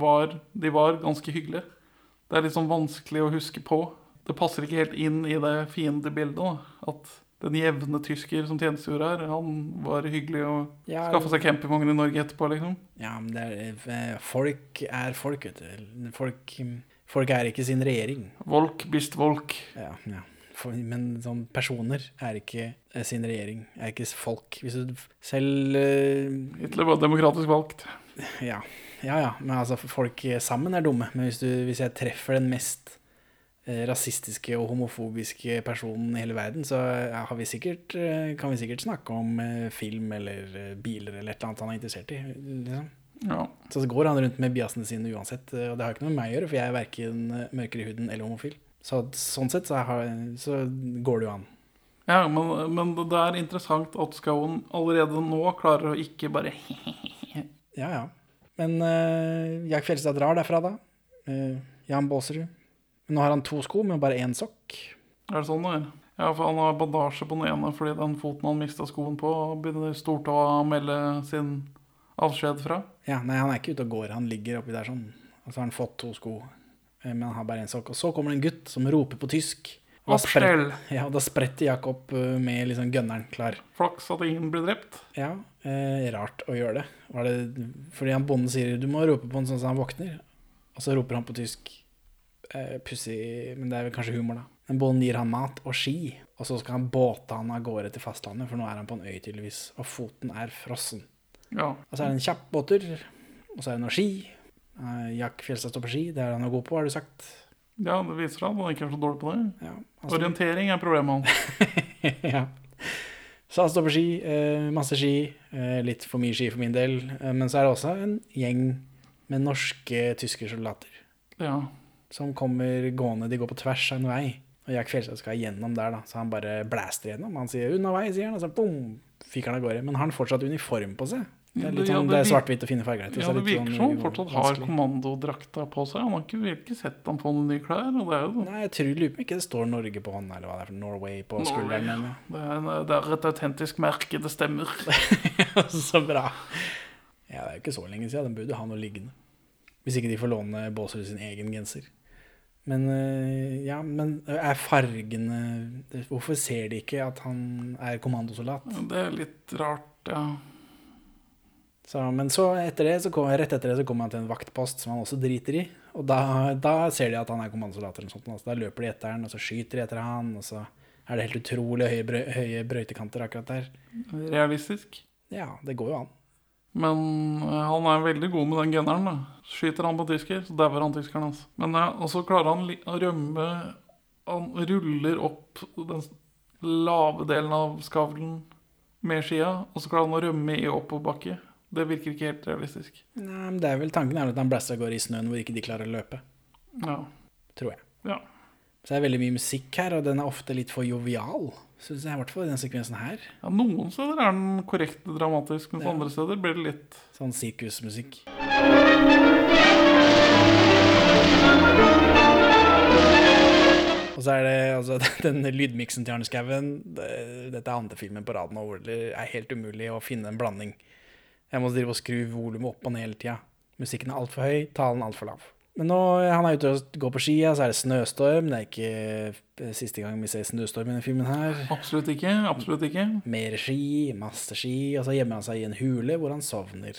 var, de var ganske hyggelige. Det er litt sånn vanskelig å huske på. Det passer ikke helt inn i det fiendebildet. da. At den jevne tysker som tjenestegjorde her, han var hyggelig og Ja, skaffa seg campingvogn i Norge etterpå, liksom. Ja, men det er, eh, folk er folk, vet du. Folk, folk er ikke sin regjering. Volk bist volk. Ja, ja. Men sånn personer er ikke eh, sin regjering, er ikke folk. Hvis du selv uh, Hitler var demokratisk valgt. Ja, ja, ja. Men altså, folk sammen er dumme. Men hvis, du, hvis jeg treffer den mest eh, rasistiske og homofobiske personen i hele verden, så har vi sikkert, eh, kan vi sikkert snakke om eh, film eller biler eller et eller annet han er interessert i. Liksom. Ja. Så går han rundt med biasene sine uansett, og det har ikke noe med meg å gjøre, for jeg er verken mørkere i huden eller homofil. Så sånn sett så, har, så går det jo an. Ja, men, men det er interessant at Skauen allerede nå klarer å ikke bare *laughs* Ja, ja. Men uh, Jack Fjelstad drar derfra, da. Uh, Jan Baaserud. Men nå har han to sko med bare én sokk. Er det sånn det er? Ja, for han har bandasje på den ene fordi den foten han mista skoen på, begynner stortåa å melde sin avskjed fra. Ja, nei, han er ikke ute og går, han ligger oppi der sånn. Og så har han fått to sko, eh, men han har bare én sokk. Og så kommer det en gutt som roper på tysk. Og da Oppstell! Ja, og da spretter Jack opp med liksom gønneren klar. Flaks at ingen blir drept. Ja, eh, rart å gjøre det. Var det. Fordi han bonden sier du må rope på han sånn som han våkner. Og så roper han på tysk. Eh, Pussig, men det er vel kanskje humor, da. Men bonden gir han mat og ski, og så skal han båte han av gårde til fastlandet, for nå er han på en øy, tydeligvis. Og foten er frossen. Ja. Og så er det en kjapp båttur, og så er det noe ski. Eh, Jack Fjelstad står på ski, det er han jo god på, har du sagt. ja, det viser seg at han ikke er så dårlig på det. Ja, altså... Orientering er problemet hans. *laughs* ja. Så han står på ski, eh, masse ski, eh, litt for mye ski for min del. Eh, men så er det også en gjeng med norske tyske soldater Ja. som kommer gående, de går på tvers av en vei. Og Jack Fjellstad skal gjennom der, da, så han bare blaster gjennom. Han sier 'unna vei', sier han, og så bom, fyker han av gårde. Men har han fortsatt uniform på seg? Det er litt Ja, sånn, det det er svart-hvitt og fine farger. Ja, det virker som han fortsatt har kommandodrakta på seg. Han har ikke virkelig sett han på noen nye klær. Det jo Nei, jeg tror lurer på ikke det står Norge på hånda, eller hva det er for Norway på skulderen. Det er, en- det er et autentisk merke, det stemmer. *laughs* så bra. Ja, det er jo ikke så lenge siden. Den burde ha noe liggende. Hvis ikke de får låne Båsrud sin egen genser. Men øh, ja, men er fargene Hvorfor ser de ikke at han er kommandosoldat? Det er litt rart, ja. Så, men så etter det, så kom, rett etter det så kommer han til en vaktpost som han også driter i. Og da, da ser de at han er kommandosoldat. eller sånt. Altså, da løper de etter han, og så skyter de etter han. Og så er det helt utrolig høye, brø høye brøytekanter akkurat der. Realistisk. Ja, det går jo an. Men eh, han er veldig god med den gunneren. da. Skyter han på tysker, så dauer han tyskeren hans. Men ja, Og så klarer han å rømme Han ruller opp den lave delen av skavlen med skia, og så klarer han å rømme i oppoverbakke. Det virker ikke helt realistisk. Nei, men det er vel Tanken er at han blaster av gårde i snøen hvor ikke de klarer å løpe. Ja. Tror jeg. ja. Så det er veldig mye musikk her, og den er ofte litt for jovial. Synes jeg, i hvert fall i den sekvensen her. ja noen steder er den korrekt dramatisk, mens Ja. andre steder blir det litt Sånn sirkusmusikk. Og så er det altså *laughs* den lydmiksen til Arne Skouen. Dette er andre filmen på rad nå hvor det er helt umulig å finne en blanding. Jeg må drive og skru volumet opp og ned hele tida. Musikken er altfor høy, talen altfor lav. Men nå han er ute og går på skia, så er det snøstorm. Det er ikke siste gang vi ser snøstorm i denne filmen her. Absolutt ikke. Absolutt ikke. Mer ski, masse ski, og så gjemmer han seg i en hule hvor han sovner.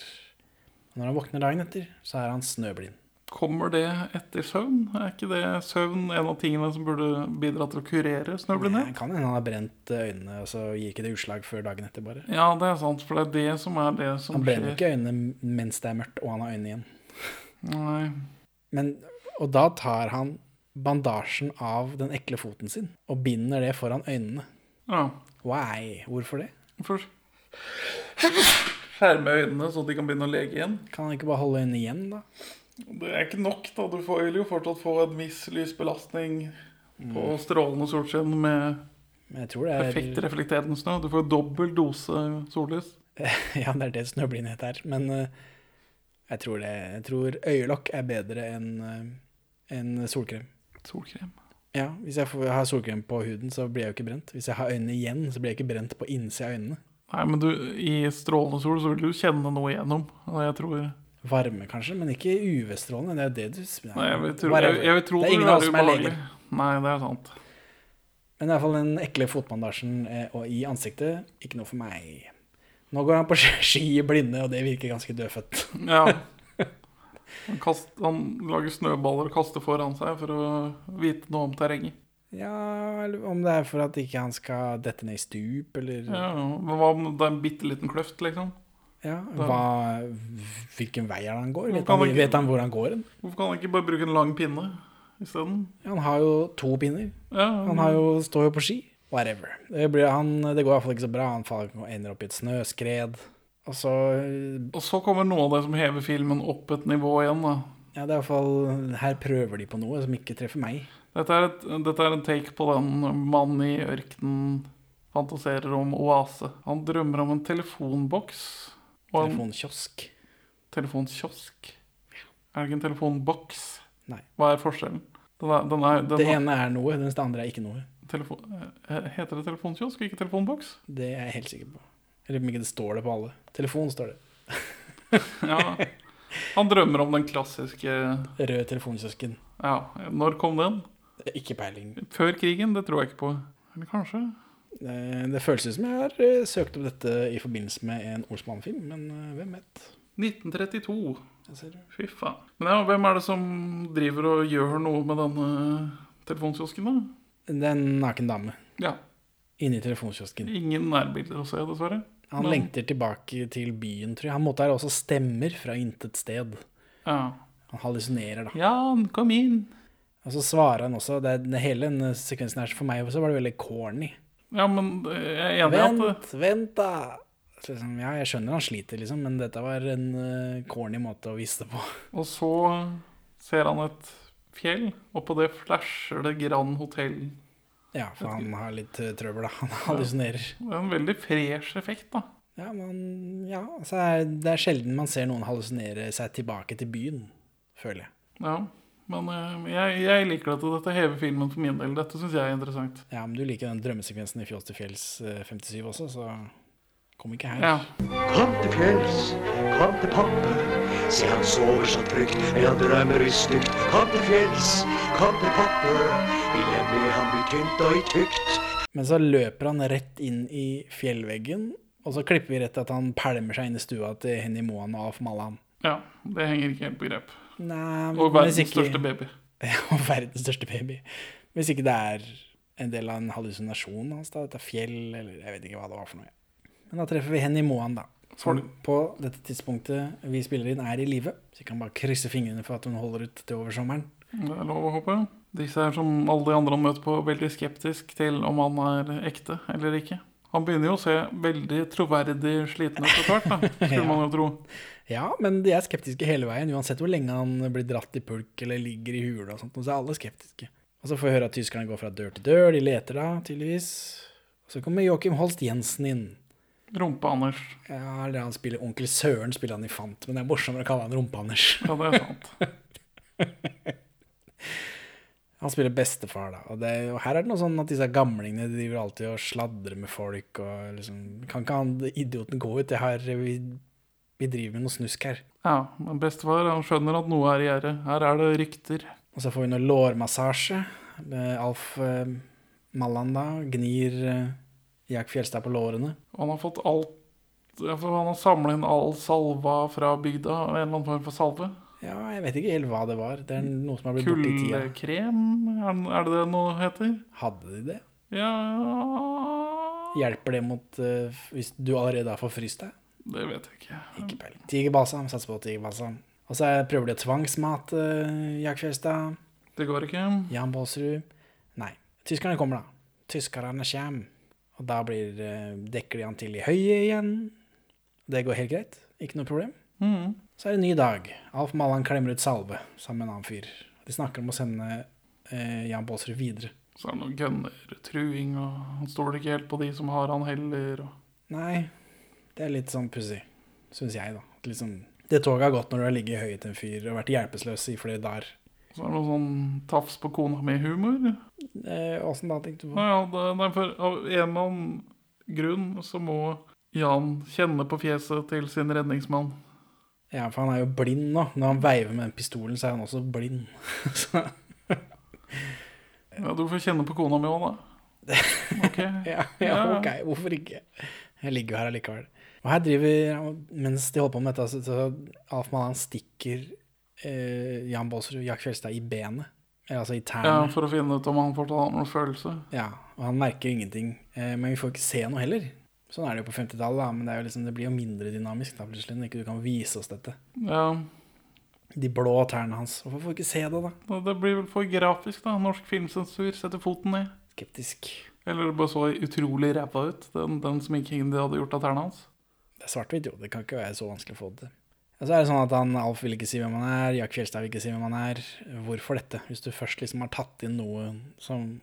Og når han våkner dagen etter, så er han snøblind. Kommer det etter søvn? Er ikke det søvn en av tingene som burde bidra til å kurere Det snøblindhet? kan hende han har brent øynene, og så gir ikke det utslag før dagen etter, bare. Ja, det er sant, for det er det som er det som skjer. Han brenner skjer. ikke øynene mens det er mørkt, og han har øynene igjen. Nei. Men, og da tar han bandasjen av den ekle foten sin og binder det foran øynene. Ja. Why? Hvorfor det? For skjerme øynene så de kan begynne å lege igjen. Kan han ikke bare holde øynene igjen, da? Det er ikke nok, da. Du får, vil jo fortsatt få en viss lysbelastning på strålende solskinn med Men jeg tror det er perfekt reflekterende snø. Du får dobbel dose sollys. *laughs* Ja, det er det snøblindhet er. Men uh, jeg tror det Jeg tror øyelokk er bedre enn uh, en solkrem. Solkrem. Ja, hvis jeg får, har solkrem på huden, så blir jeg jo ikke brent. Hvis jeg har øynene igjen, så blir jeg ikke brent på innsida av øynene. Nei, men du, i strålende sol så vil du kjenne noe igjennom. Og jeg tror Varme, kanskje, men ikke UV-strålende. Det er jo det du Nei, jeg vil tro, jeg, jeg vil tro det det, er ingen av oss som er leger. Nei, det er sant. Men i hvert fall den ekle fotbandasjen eh, og i ansiktet, ikke noe for meg. Nå går han på *laughs* ski i blinde, og det virker ganske dødfødt. Ja. *laughs* Han, kast, han lager snøballer og kaster foran seg for å vite noe om terrenget. Ja, eller om det er for at ikke han skal dette ned i stup, eller Ja, men hva om det er en bitte liten kløft, liksom? Ja, hva, hvilken vei er det han går? Vet han, han ikke- vet han hvor han går? Hvorfor kan han ikke bare bruke en lang pinne isteden? Han har jo to pinner. Ja, Han har jo, står jo på ski. Whatever. Det, blir, han, det går i hvert fall ikke så bra. Han faller, ender opp i et snøskred. Og så Og så kommer noe av det som hever filmen opp et nivå igjen. da. Ja, det er iallfall Her prøver de på noe som ikke treffer meg. Dette er, et, dette er en take på den mannen i ørkenen fantaserer om oase. Han drømmer om en telefonboks. Og en Telefonkiosk. telefonkiosk. Er det ikke en telefonboks? Nei. Hva er forskjellen? Den er, den er, den Det ene er noe, det andre er ikke noe. telefon, eh, heter det telefonkiosk, ikke telefonboks? Det er jeg helt sikker på. Eller om ikke det står det på alle. Telefon står det. *laughs* Ja. Han drømmer om den klassiske Rød telefonkiosken. Ja, når kom den? Ikke peiling. Før krigen? Det tror jeg ikke på. Eller kanskje? Det, det føles som jeg har eh, søkt opp dette i forbindelse med en Olsmann-film, men eh, hvem vet? 1932. Jeg ser det. Fy faen. Men ja, hvem er det som driver og gjør noe med denne telefonkiosken, da? Det er en naken dame Ja. inni telefonkiosken. Ingen nærbilder å se, dessverre. Han Men- lengter tilbake til byen, tror jeg. Han mottar også stemmer fra intet sted. Ja. Han hallusinerer, da. Ja, kom inn. Og så svarer han også. Det, det hele den sekvensen her, for meg også var det veldig corny. Ja, men jeg er enig i at Vent, vent da! Liksom, ja, jeg skjønner han sliter, liksom, men dette var en uh, corny måte å vise det på. *laughs* Og så ser han et fjell, og på det flasher det Grand Hotell. Ja, for han har litt uh, trøbbel, da. *laughs* Han hallusinerer. Det er en veldig fresh effekt, da. Ja, men ja altså, er- det er sjelden man ser noen hallusinere seg tilbake til byen, føler jeg. Ja, men eh, jeg, jeg liker dette. Dette hever filmen for min del. Dette syns jeg er interessant. Ja, men du liker den drømmesekvensen i Fjås til fjells eh, 57 også, så kom ikke her. Ja. Kom til fjells, kom til pappa. Se han sover så trygt, men han drømmer i stygt. Kom til fjells, kom til pappa. Vi lemmer han blir tynt og i tykt. Men så løper han rett inn i fjellveggen, og så klipper vi rett til at han pælmer seg inn i stua til Henny Moan og Alf Mallan. ja. Det henger ikke helt på grep. Nei, Og verdens ikke- største baby. *laughs* Ja, og verdens største baby. Hvis ikke det er en del av en hallusinasjon hans, da, dette fjell, eller jeg vet ikke hva det var for noe. Men da treffer vi Henny Moan, da. Som på dette tidspunktet vi spiller inn, er i live. Så vi kan bare krysse fingrene for at hun holder ut til over sommeren. Det er lov å håpe. Disse er som alle de andre han møter på, veldig skeptisk til om han er ekte eller ikke. Han begynner jo å se veldig troverdig sliten ut etter hvert, *laughs* skulle Ja. man jo tro. Ja, men de er skeptiske hele veien. Uansett hvor lenge han blir dratt i pulk eller ligger i hule og sånt, så er alle skeptiske. Og så får vi høre at tyskerne går fra dør til dør. De leter da, tydeligvis. Og så kommer Joakim Holst Jensen inn. Rumpe-Anders. Ja, eller han spiller Onkel Søren spiller han i Fant, men det er morsommere å kalle han Rumpe-Anders. Ja, det er sant. *laughs* Han spiller bestefar, da. Og, det, og her er det noe sånn at disse gamlingene de driver alltid og sladrer med folk. og liksom, Kan ikke han idioten gå ut? Jeg her, vi, driver med noe snusk her. Ja, men bestefar han skjønner at noe er i gjære. Her er det rykter. Og så får vi noe lårmassasje. Eh, Alf eh, Malland da gnir eh, Jack Fjelstad på lårene. Han har fått alt Han har samlet inn all salva fra bygda, en eller annen form for salve. Ja, jeg vet ikke helt hva det var. Det er noe som har blitt borte i tida. Kullkrem? er det det noe heter? Hadde de det? Ja Hjelper det mot uh, hvis du allerede har forfryst deg? Det vet jeg ikke. Ikke peiling. Tigerbalsam. Satser på tigerbalsam. Og så er- prøver de å tvangsmate uh, Jack Fjelstad. Det går ikke. Jan Baalsrud. Nei. Tyskerne kommer, da. Tyskerne kommer. Og da blir, eh, dekker de han til i høyet igjen. Det går helt greit. Ikke noe problem. Mm. Så er det en ny dag. Alf Mallan klemmer ut salve sammen med en annen fyr. De snakker om å sende eh, Jan Baalsrud videre. Så er det noen gunner-truing, og han stoler ikke helt på de som har han heller. Og... Nei, det er litt sånn pussig, syns jeg, da. Liksom, det toget har gått når du har ligget til en fyr og vært hjelpeløs i flere dager. Så er det noe sånn tafs på kona mi-humor. Eh, da, tenkte du på? Nei, ja, det, nei, for av en eller annen grunn så må Jan kjenne på fjeset til sin redningsmann. Ja, for han er jo blind nå. Når han veiver med den pistolen, så er han også blind. *laughs* Ja, Du får kjenne på kona mi òg, da. *laughs* Ok. Ja, ja, ok, hvorfor ikke? Jeg ligger jo her allikevel. Og her driver, mens de holder på med dette, så, så Alf Malan stikker eh, Jan Baalsrud, Jack Fjelstad, i benet. Eller altså i Ja. For å finne ut om han fortsatt har noen følelse. Ja, og han merker ingenting. Eh, men vi får ikke se noe heller. Sånn er det jo på 50-tallet, men det, liksom, det blir jo mindre dynamisk da, plutselig, når ikke du kan vise oss dette. Ja, De blå tærne hans. Hvorfor får vi ikke se det, da? Det blir vel for grafisk, da. Norsk filmsensur setter foten ned. Skeptisk. Eller det bare så utrolig ræva ut, den, den sminkingen de hadde gjort av tærne hans. Det er svart-hvitt, jo. Det kan ikke være så vanskelig å få det til. Og så er det sånn at han, Alf vil ikke si hvem han er, Jack Fjelstad vil ikke si hvem han er. Hvorfor dette? Hvis du først liksom har tatt inn noe som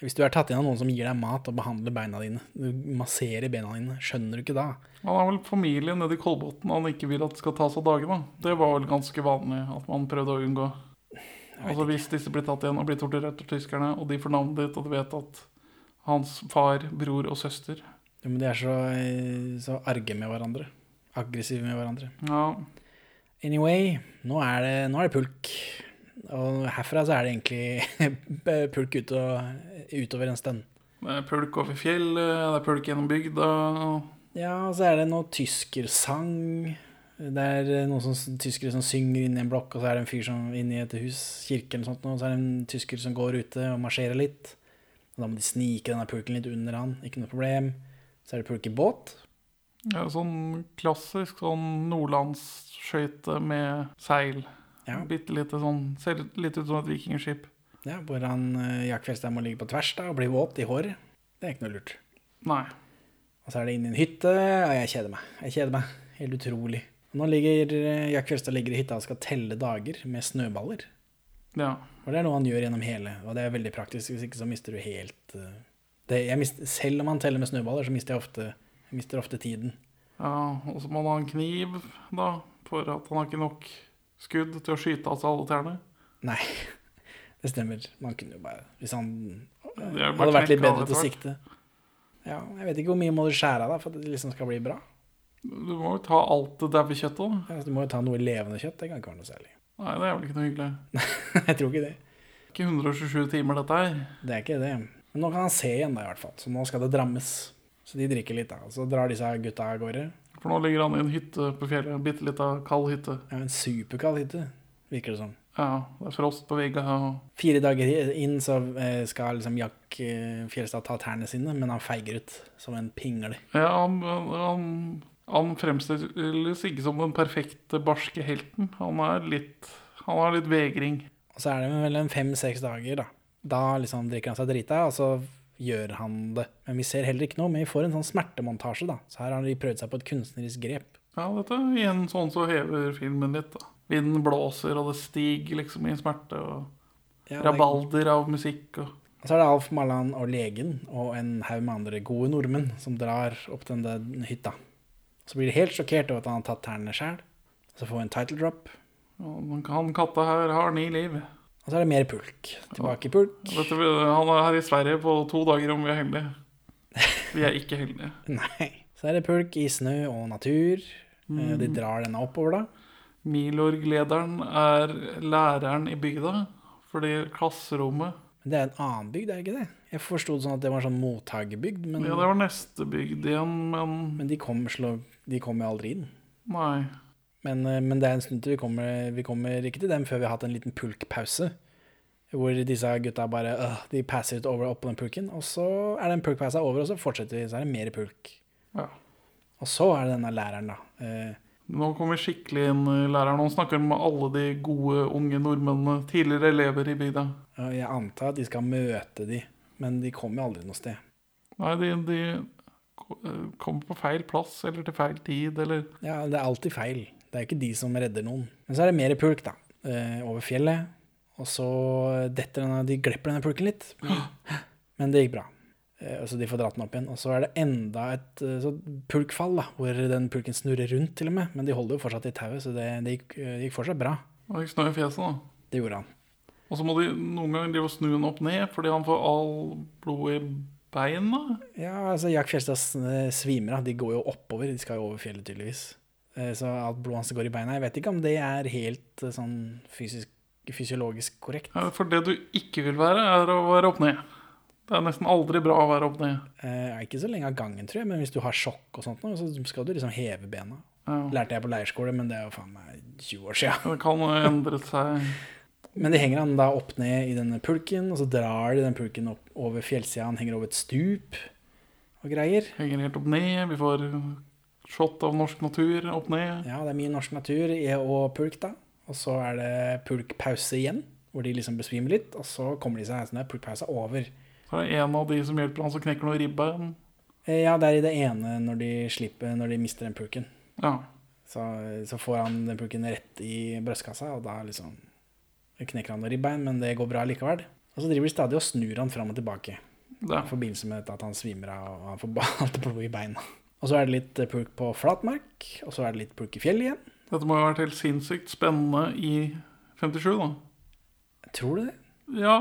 Hvis du er tatt inn av noen som gir deg mat og behandler beina dine, du masserer beina dine, skjønner du ikke da? Han har vel familie nede i Kolbotn han ikke vil at skal tas av dage. da. Det var vel ganske vanlig at man prøvde å unngå. Altså Hvis disse blir tatt igjen og blir torturert av tyskerne, og de får navnet ditt, og du vet at hans far, bror og søster Jo, men de er så, eh, så arge med hverandre. Aggressive med hverandre. Ja, Anyway, nå er det, nå er det pulk. Og herfra så er det egentlig *laughs* pulk ut og, utover en stund. det er pulk over fjellet, det er pulk gjennom bygda. Ja, og så er det noe tyskersang. Det er noen som, tyskere som synger inni en blokk, og så er det en fyr som inni et hus, kirke eller sånt, og så er det en tysker som går ute og marsjerer litt. Og da må de snike denne pulken litt under han, ikke noe problem. Så er det pulk i båt. Ja, sånn klassisk sånn nordlandsskøyte med seil. Ja. Bitte lite sånn Ser litt ut som et vikingskip. Ja, hvor han, eh, Jack Fjellstein må ligge på tvers da, og bli våt i håret. Det er ikke noe lurt. Nei. Og så er det inn i en hytte, og jeg kjeder meg. Jeg kjeder meg. Helt utrolig. Nå ligger eh, Jack Fjellstad ligger i hytta og skal telle dager med snøballer. Ja. Og det er noe han gjør gjennom hele, og det er veldig praktisk. Hvis ikke så mister du helt eh, det, mist, Selv om han teller med snøballer, så mister jeg ofte, jeg mister ofte tiden. ja. Og så må han ha en kniv, da, for at han har ikke nok skudd til å skyte av seg alle tærne. Nei, *laughs* det stemmer. Man kunne jo bare Hvis han jo bare hadde vært litt bedre til å sikte. Ja, jeg vet ikke hvor mye må du skjære av da, for at det liksom skal bli bra. Du må jo ta alt det daue kjøttet, da. Ja, altså, du må jo ta noe levende kjøtt. Det kan ikke være noe særlig. Nei, det er vel ikke noe hyggelig. *laughs* jeg tror ikke det. Ikke 127 timer, dette her. Det er ikke det. Men nå kan han se igjen, da, i hvert fall. Så nå skal det drammes. Så de drikker litt, da. Og så drar disse gutta av gårde. For nå ligger han i en hytte på fjellet. En bitte lita kald hytte. Ja, en superkald hytte, virker det som. Ja, det er frost på veggene. og Fire dager inn så eh, skal liksom Jack eh, Fjelstad ta tærne sine, men han feiger ut som en pingle. Ja, han, han, han fremstilles ikke som den perfekte barske helten. Han er litt Han har litt vegring. Og så er det vel en fem-seks dager, da. Da liksom drikker han seg drita, og så gjør han det. Men vi ser heller ikke noe, men vi får en sånn smertemontasje, da. Så her har de prøvd seg på et kunstnerisk grep. Ja, dette er igjen sånn så hever filmen litt, da. Vinden blåser, og det stiger liksom i smerte, og Ja, rabalder av musikk og Og så er det Alf Malan og legen og en haug med andre gode nordmenn som drar opp til den hytta. Så blir de helt sjokkert over at han har tatt tærne sjæl. Så får vi en title drop. og Han katta her har ni liv. Og så er det mer pulk. Tilbake i pulk. Dette, han er her i Sverige på to dager om vi er heldige. Vi er ikke heldige. *laughs* Nei. Så er det pulk i snø og natur. Mm. De drar denne oppover, da. Milorg-lederen er læreren i bygda, fordi klasserommet Men det er en annen bygd, er det ikke det? Jeg forsto det sånn at det var en sånn mottakerbygd, men, Ja, det var neste bygd igjen, men men de kom, slå, de kom jo aldri inn. Nei. Men, eh, men det er en stund til vi kommer, vi kommer ikke til dem før vi har hatt en liten pulkpause. Hvor disse gutta bare øh, de passer ut over opp på den pulken. Og så er den pulkpausa over, og så fortsetter vi. Så er det mer pulk. Ja. Og så er det denne læreren, da. Eh, Nå kommer skikkelig inn læreren. Han snakker med alle de gode, unge nordmennene. Tidligere elever i bygda. jeg antar at de skal møte de, men de kommer jo aldri noe sted. Nei, de, de kommer på feil plass eller til feil tid, eller Ja, det er alltid feil. Det er jo ikke de som redder noen. Men så er det mer pulk, da. Eh, over fjellet. Og så detter denne De glipper denne pulken litt. Men det gikk bra. Eh, så de får dratt den opp igjen. Og så er det enda et eh, pulkfall, da, hvor den pulken snurrer rundt, til og med. Men de holder jo fortsatt i tauet, så det, det gikk, det gikk fortsatt bra. Det gikk snø i fjeset, da. Det gjorde han. Og så må de noen ganger de snu den opp ned, fordi han får all blod i beina. Ja, altså Jack Fjelstad svimer av. De går jo oppover. De skal jo over fjellet, tydeligvis. Eh, Så alt blodet hans går i beina. Jeg vet ikke om det er helt eh, sånn fysisk fysiologisk korrekt. Ja, For det du ikke vil være, er å være opp ned. Det er nesten aldri bra å være opp ned. Eh, ikke så lenge av gangen, tror jeg, men hvis du har sjokk og sånt, så skal du liksom heve bena. Ja. Lærte jeg på leirskole, men det er jo faen meg 20 år siden. Det kan jo endre seg. *laughs* Men de henger han da opp ned i denne pulken, og så drar de den pulken opp over fjellsida. Han henger over et stup og greier. Henger helt opp ned. Vi får shot av norsk natur opp ned. Ja, det er mye norsk natur og pulk, da. Og så er det pulkpause igjen, hvor de liksom besvimer litt. Og så kommer de seg sånn der pulkpause over. Så er det en av de som hjelper han som knekker noe ribbein. Eh, Ja, det er i det ene når de slipper, når de mister den pulken. Ja. Så, så får han den pulken rett i brystkassa, og da liksom knekker han noe ribbein, men det går bra likevel. Og så driver de stadig og snur han fram og tilbake. Ja. I forbindelse med at han svimer av og han får alt det blod i beina. Og så er det litt eh, pulk på flatmark, og så er det litt pulk i fjell igjen. Dette må jo ha vært helt sinnssykt spennende i 57, da. Tror du det? Ja,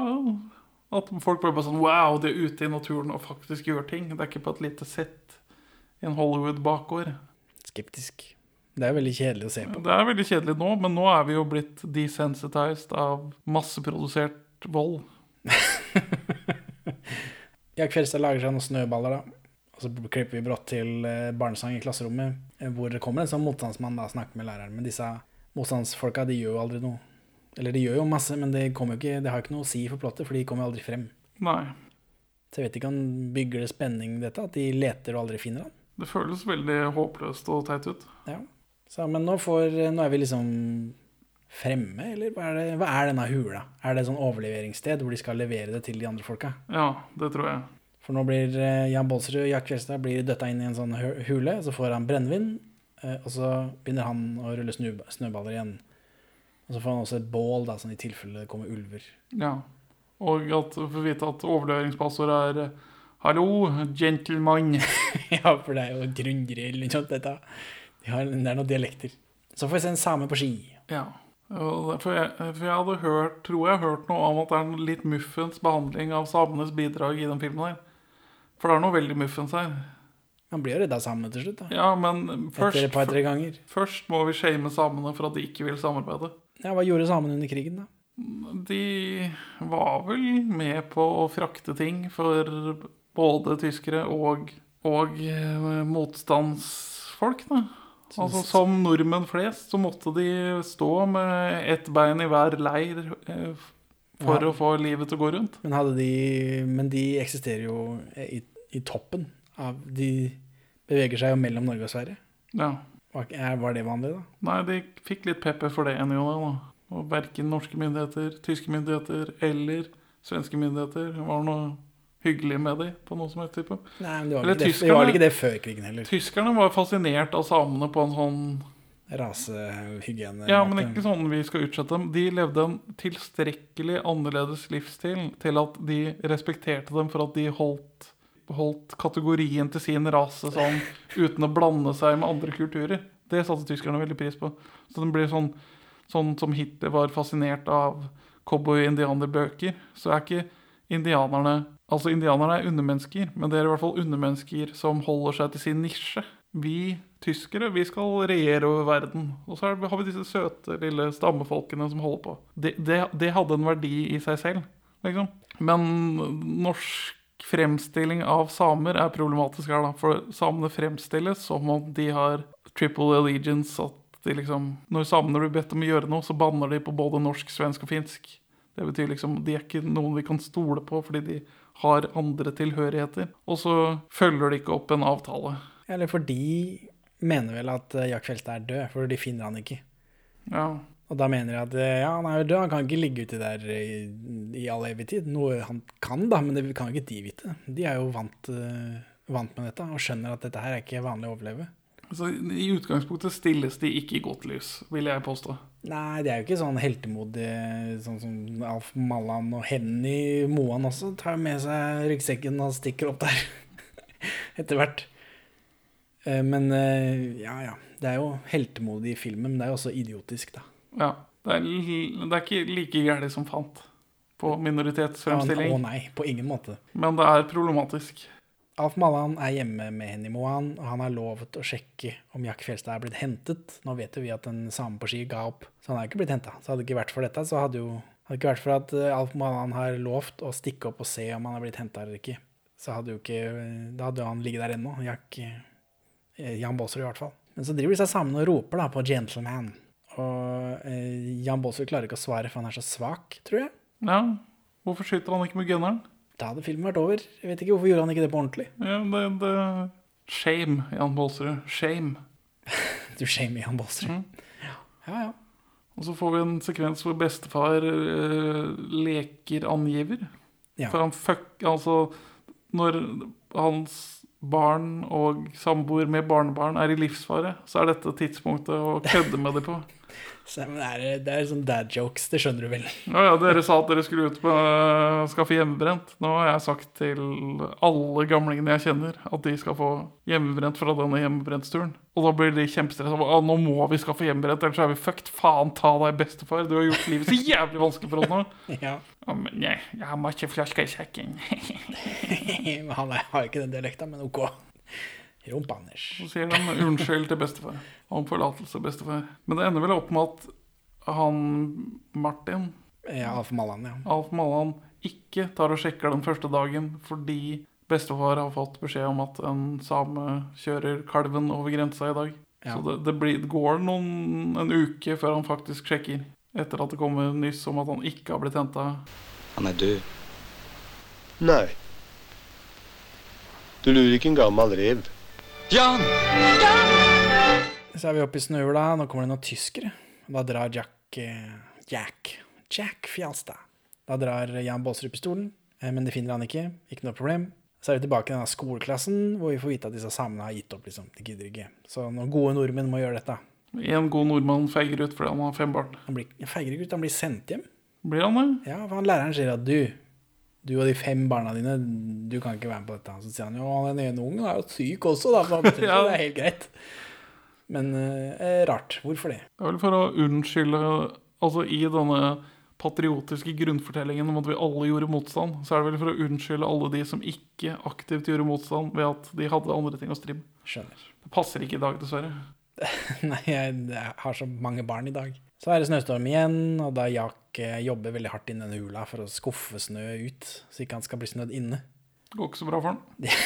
at folk bare bare sånn Wow, de er ute i naturen og faktisk gjør ting. Det er ikke på et lite sett i en Hollywood-bakgård. Skeptisk. Det er veldig kjedelig å se på. Det er veldig kjedelig nå, men nå er vi jo blitt desensitized av masseprodusert vold. *laughs* Jack Fjelstad lager seg noen snøballer, da. Og så klipper vi brått til eh, barnesang i klasserommet, eh, hvor det kommer en sånn motstandsmann da snakker med læreren. Men disse motstandsfolka, de gjør jo aldri noe. Eller de gjør jo masse, men det, kommer ikke, det har ikke noe å si for plottet, for de kommer jo aldri frem. Nei. Så jeg vet ikke om bygger det spenning, dette, at de leter og aldri finner han. Det føles veldig håpløst og teit ut. Ja. Så, men nå, får, nå er vi liksom fremme, eller hva er, det, hva er denne hula? Er det et sånn overleveringssted hvor de skal levere det til de andre folka? Ja, det tror jeg. For nå blir eh, Jan Baalsrud og Jack Fjelstad blir døtta inn i en sånn hule, så får han brennevin, eh, og så begynner han å rulle snøballer igjen. Og så får han også et bål, da, sånn i tilfelle det kommer ulver. Ja. Og at får vite at overleveringspassord er Hallo, gentleman. *laughs* ja, for det er jo grunngrill og sånt, dette. De har, det er noen dialekter. Så får vi se en same på ski. Ja. For jeg, for jeg hadde hørt, tror jeg har hørt noe om at det er en litt muffens behandling av samenes bidrag i den filmen her. For det er noe veldig muffens her. Han blir jo redda sammen til slutt, da. Ja, men Etter et først, par-tre ganger. først må vi shame samene for at de ikke vil samarbeide. Ja, hva gjorde samene under krigen, da? De var vel med på å frakte ting for både tyskere og, og eh, motstandsfolk, da. Altså Som nordmenn flest så måtte de stå med ett bein i hver leir eh, for Ja. å få livet til å gå rundt. Men, de, men de eksisterer jo i, i toppen av De beveger seg jo mellom Norge og Sverige. Ja. Var, var det vanlig, da? Nei, de fikk litt pepper for det enn jo da. Og verken norske myndigheter, tyske myndigheter eller svenske myndigheter var noe hyggelig med de på noe som helst type. Nei, men det var, Eller det, det var ikke det før krigen heller. Tyskerne var fascinert av samene på en sånn Rasehygiene. Ja, men ikke sånn vi skal utsette dem. De levde en tilstrekkelig annerledes livsstil til at de respekterte dem for at de holdt, holdt kategorien til sin rase sånn uten å blande seg med andre kulturer. Det satte tyskerne veldig pris på. Så det blir sånn, sånn som Hitler var fascinert av cowboy-indianerbøker, så er ikke indianerne Altså, indianerne er undermennesker, men det er i hvert fall undermennesker som holder seg til sin nisje. Vi tyskere, vi skal regjere over verden. Og så har vi disse søte, lille stammefolkene som holder på. Det, det, det hadde en verdi i seg selv, liksom. Men norsk fremstilling av samer er problematisk her, da. For samene fremstilles som om de har triple allegiance. At de liksom Når samene blir bedt om å gjøre noe, så banner de på både norsk, svensk og finsk. Det betyr liksom De er ikke noen vi kan stole på fordi de har andre tilhørigheter. Og så følger de ikke opp en avtale. Eller for de mener vel at Jack Felte er død, for de finner han ikke. Ja. Og da mener jeg at eh, ja, han er jo død, han kan ikke ligge uti der i, i all evig tid. Noe han kan, da, men det kan jo ikke de vite. De er jo vant, eh, vant med dette og skjønner at dette her er ikke vanlig å overleve. Så I utgangspunktet stilles de ikke i godt lys, vil jeg påstå. Nei, de er jo ikke sånn heltemodige, sånn som Alf Mallan og Henny Moan også tar med seg ryggsekken og stikker opp der *laughs* etter hvert. Eh, Men eh, ja, ja. Det er jo heltemodig i filmen, men det er jo også idiotisk, da. Ja, Det er, det er ikke like gærent som fant på Ja, Å nei, på ingen måte. Men det er problematisk. Alf Mallan er hjemme med Henny Moan, og han har lovet å sjekke om Jack Fjelstad er blitt hentet. Nå vet jo vi at en same på ski ga opp, så han er ikke blitt henta. Så hadde det ikke vært for dette, så hadde jo hadde det ikke vært for at eh, Alf Mallan har lovt å stikke opp og se om han er blitt henta eller ikke, så hadde jo ikke Da hadde jo han ligget der ennå. Jack eh, Jan Baalsrud, i hvert fall. Men så driver de seg sammen og roper da på 'gentleman'. Og eh, Jan Baalsrud klarer ikke å svare, for han er så svak, tror jeg. Ja, hvorfor skyter han ikke med gunneren? Da hadde filmen vært over. Jeg vet ikke hvorfor gjorde han ikke det på ordentlig. Ja, det, det Shame, Jan Baalsrud. Shame. *laughs* Du shamer Jan Baalsrud. Mm. Ja, ja. Og så får vi en sekvens hvor bestefar uh, leker angiver. Ja. For han fuck Altså, når hans barn og samboer med barnebarn er i livsfare, så er dette tidspunktet å kødde med dem på. Så, men det, er, det er sånn dad jokes, det skjønner du vel. Ja, ja, Dere sa at dere skulle ut på uh, skaffe hjemmebrent. Nå har jeg sagt til alle gamlingene jeg kjenner, at de skal få hjemmebrent fra denne hjemmebrentsturen. Og da blir de kjempestressa. Ah, nå må vi skaffe hjemmebrent, ellers er vi fucked. Faen ta deg, bestefar. Du har gjort livet så jævlig vanskelig for oss nå. *laughs* Ja. Ja, men jeg, jeg har ikke flaska i kjekken. *laughs* *laughs* Han har ikke den dialekta, men OK. Rump-Anders. Så sier han unnskyld til bestefar. Om forlatelse, bestefar. Men det ender vel opp med at han Martin, Ja, Alf Mallan, ja. Alf Mallan, ikke tar og sjekker den første dagen fordi bestefar har fått beskjed om at en same kjører kalven over grensa i dag. Ja. Så det, det, blir, det går noen, en uke før han faktisk sjekker. Etter at det kommer nyss om at han ikke har blitt henta. Han er død. Nei. Du lurer ikke en gammel rev. Jan! Så er vi oppe i snøhula. Nå kommer det noen tyskere. Da drar Jack eh, Jack Jack Fjalstad. Da drar Jan Baalsrud pistolen, eh, men det finner han ikke. Ikke noe problem. Så er vi tilbake i denne skoleklassen, hvor vi får vite at disse samene har gitt opp. liksom. De gidder ikke. Så noen gode nordmenn må gjøre dette. En god nordmann feiger ut fordi han har fem barn. Han blir, feiger ikke ut, han blir sendt hjem. Blir han det? Ja, for han læreren sier at du, du og de fem barna dine, du kan ikke være med på dette. Så sier han jo den ene ungen er jo syk også, da. Så *laughs* det Ja. er helt greit. Men eh, rart. Hvorfor det? Det er vel for å unnskylde Altså i denne patriotiske grunnfortellingen om at vi alle gjorde motstand, så er det vel for å unnskylde alle de som ikke aktivt gjorde motstand ved at de hadde andre ting å stri med. Skjønner. Det passer ikke i dag, dessverre. *laughs* Nei, jeg har så mange barn i dag. Så er det snøstorm igjen, og da Jack eh, jobber veldig hardt inn i den hula for å skuffe snø ut, så ikke han skal bli snødd inne. Går ikke så bra for han.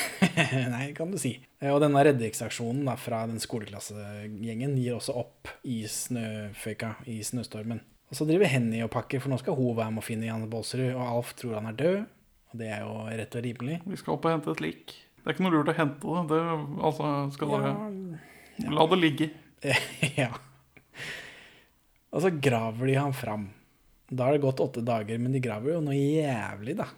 *laughs* Nei, kan du si. Eh, Og denne redningsaksjonen fra den skoleklassegjengen gir også opp i snøføyka, i snøstormen. Og så driver Henny og pakker, for nå skal hun være med å finne Janne Baalsrud, og Alf tror han er død, og det er jo rett og rimelig. Vi skal opp og hente et lik. Det er ikke noe lurt å hente det. det altså, skal dere Ja, La det ligge. *laughs* ja. Og så graver de han fram. Da har det gått åtte dager, men de graver jo noe jævlig, da.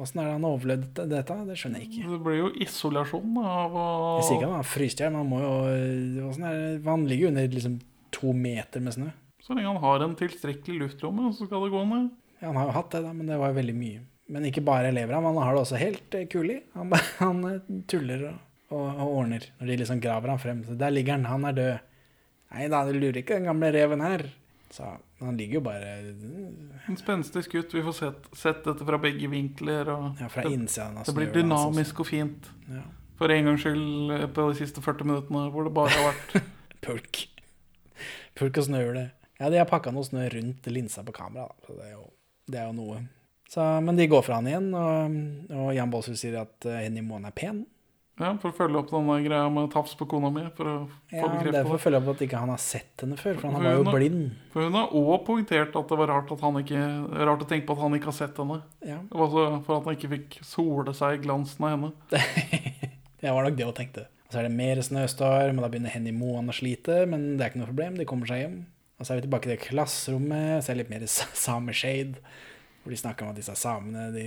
Åssen er det han overlevde dette? Det skjønner jeg ikke. Det blir jo isolasjon av å Jeg sier ikke han har fryst han må jo? Han ligger jo under liksom to meter med snø. Så lenge han har en tilstrekkelig luftlomme, så skal det gå ned. Ja, han har jo hatt det, da, men det var jo veldig mye. Men ikke bare lever han, han har det også helt eh, kulig. Han, *laughs* han eh, tuller og, og, og ordner når de liksom graver han frem. Så der ligger han, han er død. Nei da, du lurer ikke den gamle reven her. Så han ligger jo bare En spenstig skutt. Vi får sett, sett dette fra begge vinkler. Ja, fra det, innsiden av det blir dynamisk og fint. Ja. For en gangs skyld eh, på de siste 40 minuttene hvor det bare har vært *laughs* Pulk. Pulk og snøhule. Ja, de har pakka noe snø rundt linsa på kamera, da. Så det er jo, det er jo noe. Så, men de går fra han igjen, og, og Jan Baalsrud sier at eh, Henny Moen er pen. Ja, For å følge opp denne greia med tafs på kona mi. For å få Ja, det er for å følge opp at ikke han har sett henne før, for han For var jo har- blind. For hun har òg poengtert at det var rart, at han ikke, rart å tenke på at han ikke har sett henne. Ja. Altså for at han ikke fikk sole seg i glansen av henne. *laughs* Det var nok det hun tenkte. Og så er det mer snøstorm, og da begynner Henny Moan å slite, men det er ikke noe problem, de kommer seg hjem. Og så er vi tilbake i det klasserommet, så er det litt mer *laughs* sa- sameshade, hvor de snakker om at disse samene, de,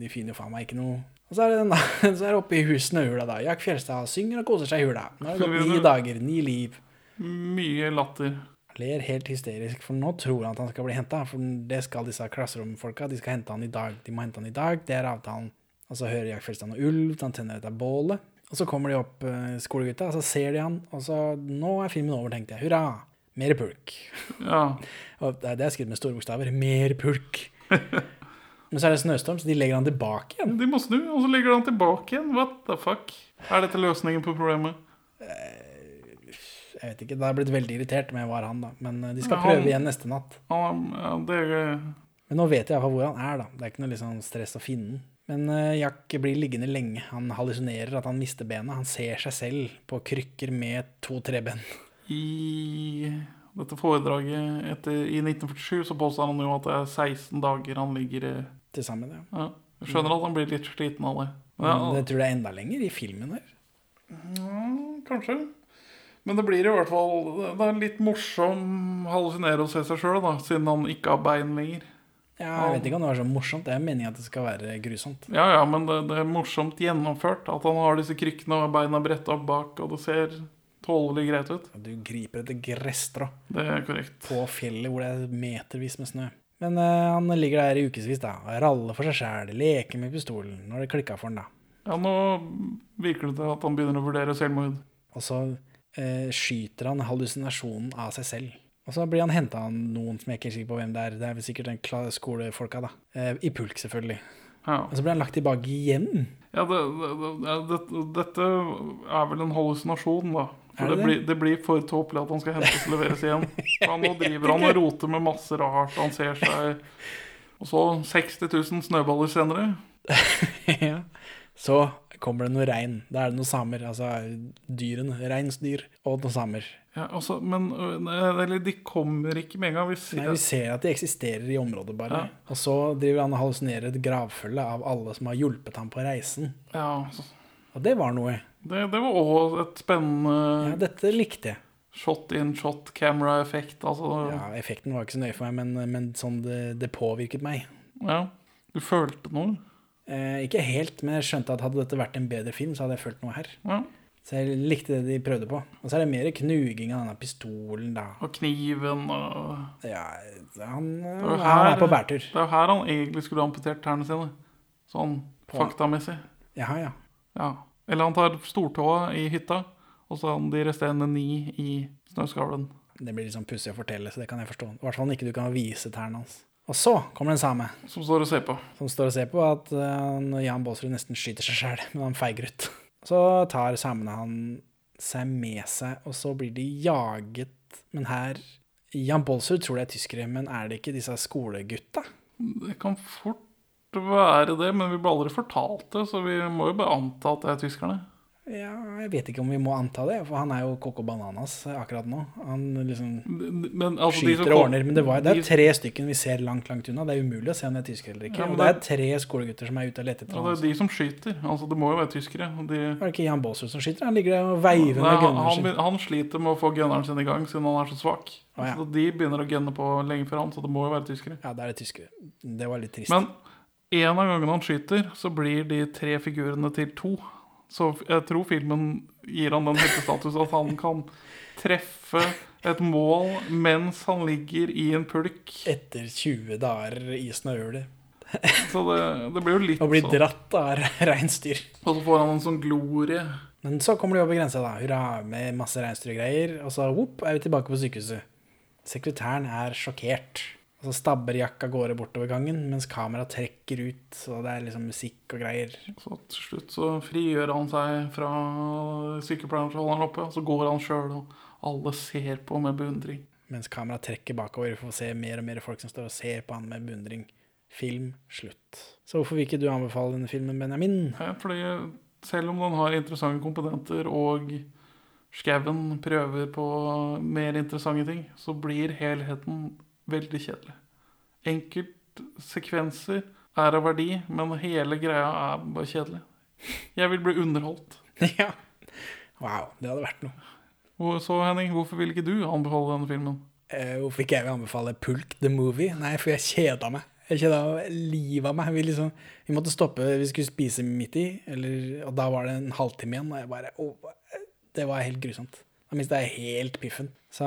de finner jo faen meg ikke noe. Og så er det, den, *laughs* så er det oppe i hus snøhula da. Jack Fjelstad synger og koser seg i hula. Nå har det gått ni dager, ni liv. Mye latter. Ler helt hysterisk, for nå tror han at han skal bli henta. For det skal disse klasseromfolka. De skal hente han i dag. De må hente han i dag, det er avtalen. Og så hører Jack Fjelstad noe ulv, han tenner dette bålet. Og så kommer de opp, eh, skolegutta, og så ser de han, og så Nå er filmen over, tenkte jeg. Hurra! Mer pulk. Ja. *laughs* Og det er skrevet med store bokstaver. Mer pulk. *laughs* Men så er det snøstorm, så de legger han tilbake igjen. De må snu, og så legger han tilbake igjen. What the fuck? Er dette løsningen på problemet? Jeg vet ikke, Da har jeg blitt veldig irritert om jeg var han, da. Men eh, de skal ja, han- prøve igjen neste natt. Han, ja, det er... Men nå vet jeg iallfall hvor han er, da. Det er ikke noe liksom stress å finne den. Men eh, Jack blir liggende lenge. Han hallusinerer at han mister benet. Han ser seg selv på krykker med to-tre ben. I dette foredraget etter, i 1947 så påstår han jo at det er 16 dager han ligger Til sammen, ja. ja. Jeg skjønner at han blir litt sliten av det. Ja, Men jeg tror det er enda lenger i filmen her. ja, kanskje. Men det blir i hvert fall Det er litt morsom hallusinere å se seg sjøl, siden han ikke har bein lenger. Ja, jeg vet ikke om det var så morsomt. Det er meningen at det skal være grusomt. Ja, ja, men det, det er morsomt gjennomført. At han har disse krykkene og beina bretta opp bak, og det ser tålelig greit ut. Du griper etter gresstrå Det er korrekt. på fjellet hvor det er metervis med snø. Men uh, han ligger der i ukevis, og Raller for seg sjæl, leker med pistolen. Når det klikka for han, da. Ja, nå virker det til at han begynner å vurdere selvmord. Og så uh, skyter han hallusinasjonen av seg selv. Og så blir han henta av noen som jeg ikke er sikker på hvem det er. Det er vel sikkert den skolefolka, da. Uh, I pulk, selvfølgelig. Ja. Og så blir han lagt tilbake igjen. Ja, det, det, det, det, dette er vel en hallusinasjon, da. For det det, blir, det blir for tåpelig at han skal hentes og leveres igjen. *laughs* Han, nå driver han og roter med masse rart. Han ser seg Og så 60 000 snøballer senere. *laughs* ja. Så kommer det noe rein. Da er det noen samer. Altså dyrene. Reinsdyr og noen samer. Ja, altså, men Eller de kommer ikke med en gang. Vi ser, Nei, Vi ser at de eksisterer i området, bare. Ja. Og så driver han og hallusinerer et gravfølge av alle som har hjulpet ham på reisen. ja, Og det var noe. Det, det var òg et spennende Ja, dette likte jeg. shot in shot camera-effekt. Altså, Ja, Effekten var ikke så nøye for meg, men, men sånn det, det påvirket meg. ja. Du følte noe? Eh, ikke helt, men jeg skjønte at hadde dette vært en bedre film, så hadde jeg følt noe her. Ja. Så jeg likte det de prøvde på. Og så er det mer knuging av denne pistolen, da. Og kniven og Ja, han, Det her, han er på bærtur. Det er jo her han egentlig skulle amputert tærne sine. Sånn På- faktamessig. Jaha, ja. Ja. Eller han tar stortåa i hytta, og så har han de resterende ni i snøskavlen. Det blir litt sånn pussig å fortelle, så det kan jeg forstå. I hvert fall ikke du kan vise tærne hans. Og så kommer den same, Som står og ser på. som står og ser på at uh, Jan Baalsrud nesten skyter seg sjæl, men han feiger ut. Så tar samene han seg med seg, og så blir de jaget. Men her Jan Baalsrud tror det er tyskere, men er det ikke disse skolegutta? Det kan fort være det, men vi ble aldri fortalt det, så vi må jo bare anta at det er tyskerne. Ja, jeg vet ikke om vi må anta det, for han er jo Coco Bananas akkurat nå. Han liksom Men altså, skyter og ordner. Men det, var, det er tre stykken vi ser langt, langt unna. Det er umulig å se om det er tyskere eller ikke. Ja, og det er tre skolegutter som er ute og leter etter Ja, det er de som skyter. Altså, det må jo være tyskere. De, Er det ikke Jan Baasrud som skyter? Han ligger der og veiver med gunneren han, sin. han sliter med å få gunneren sin i gang siden han er så svak. Ah, ja. Så De begynner å gunne på lenge før han, så det må jo være tyskere. Ja, det er det tyskere. Det var litt trist. Men en av gangene han skyter, så blir de tre figurene til to. Så jeg tror filmen gir han den heltestatus at han kan treffe et mål mens han ligger i en pulk. Etter 20 dager i snøhjulet. *laughs* Så det, det blir jo litt Og blir sånn. dratt av reinsdyr. Og så får han en sånn glorie. Men så kommer de over grensa, da. Hurra, med masse reinsdyrgreier. Og så whoop, er vi tilbake på sykehuset. Sekretæren er sjokkert. Og så stabber jakka gårde bortover gangen, mens kameraet trekker ut, og det er liksom musikk og greier. Så til slutt så frigjør han seg fra sykepleieren, som holder han oppe. Og så går han sjøl, og alle ser på med beundring. Mens kameraet trekker bakover, vi får se mer og mer folk som står og ser på han med beundring. Film slutt. Så hvorfor vil ikke du anbefale denne filmen, Benjamin? Ja, fordi selv om den har interessante komponenter, og skauen prøver på mer interessante ting, så blir helheten veldig kjedelig. Enkeltsekvenser er av verdi, men hele greia er bare kjedelig. Jeg vil bli underholdt. *laughs* ja. Wow, det hadde vært noe. Så, Henning, hvorfor vil ikke du anbefale denne filmen? Eh, hvorfor ikke jeg vil anbefale Pulk the Movie? Nei, for jeg kjeda meg. Jeg kjeda livet av meg. Vi, liksom, vi måtte stoppe, vi skulle spise midt i, eller, og da var det en halvtime igjen. Og jeg bare å, Det var helt grusomt. Da mista jeg helt piffen. Så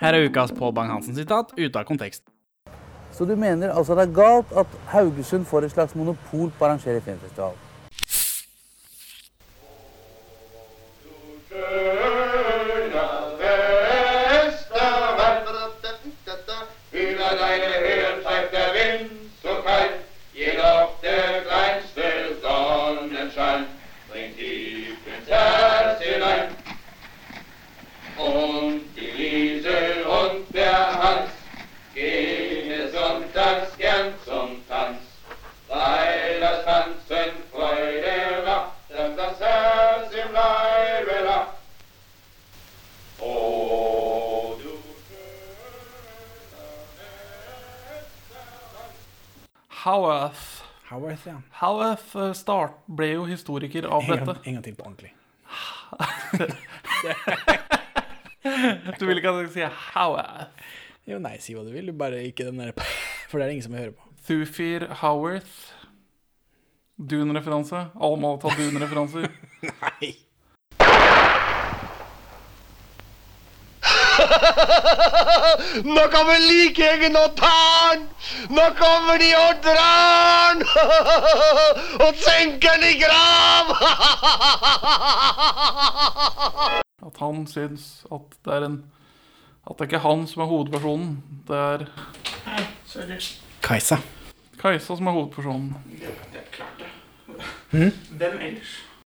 Her er ukas Pål Bang-Hansen-sitat ute av kontekst. Så du mener altså det er galt at Haugesund får et slags monopol på å arrangere filmfestival? Howarth. Howarth, ja. Howarth eh, start, ble jo historiker av En dette. en gang til på ordentlig. *laughs* Du vil ikke at jeg skal si Howarth? Jo, nei, si hva du vil, du bare ikke den der For det er det ingen som hører på. Thufir Howarth. Dune-referanse. Alle må ta Dune-referanser. *laughs* Nei. Nå kommer likegjengen og tar den! Nå kommer de og drar den! *laughs* Og senker den i grav! *laughs* At han syns at det er en At det ikke er han som er hovedpersonen. Det er Kajsa. Kajsa som er hovedpersonen. Det Hm? Hvem ellers?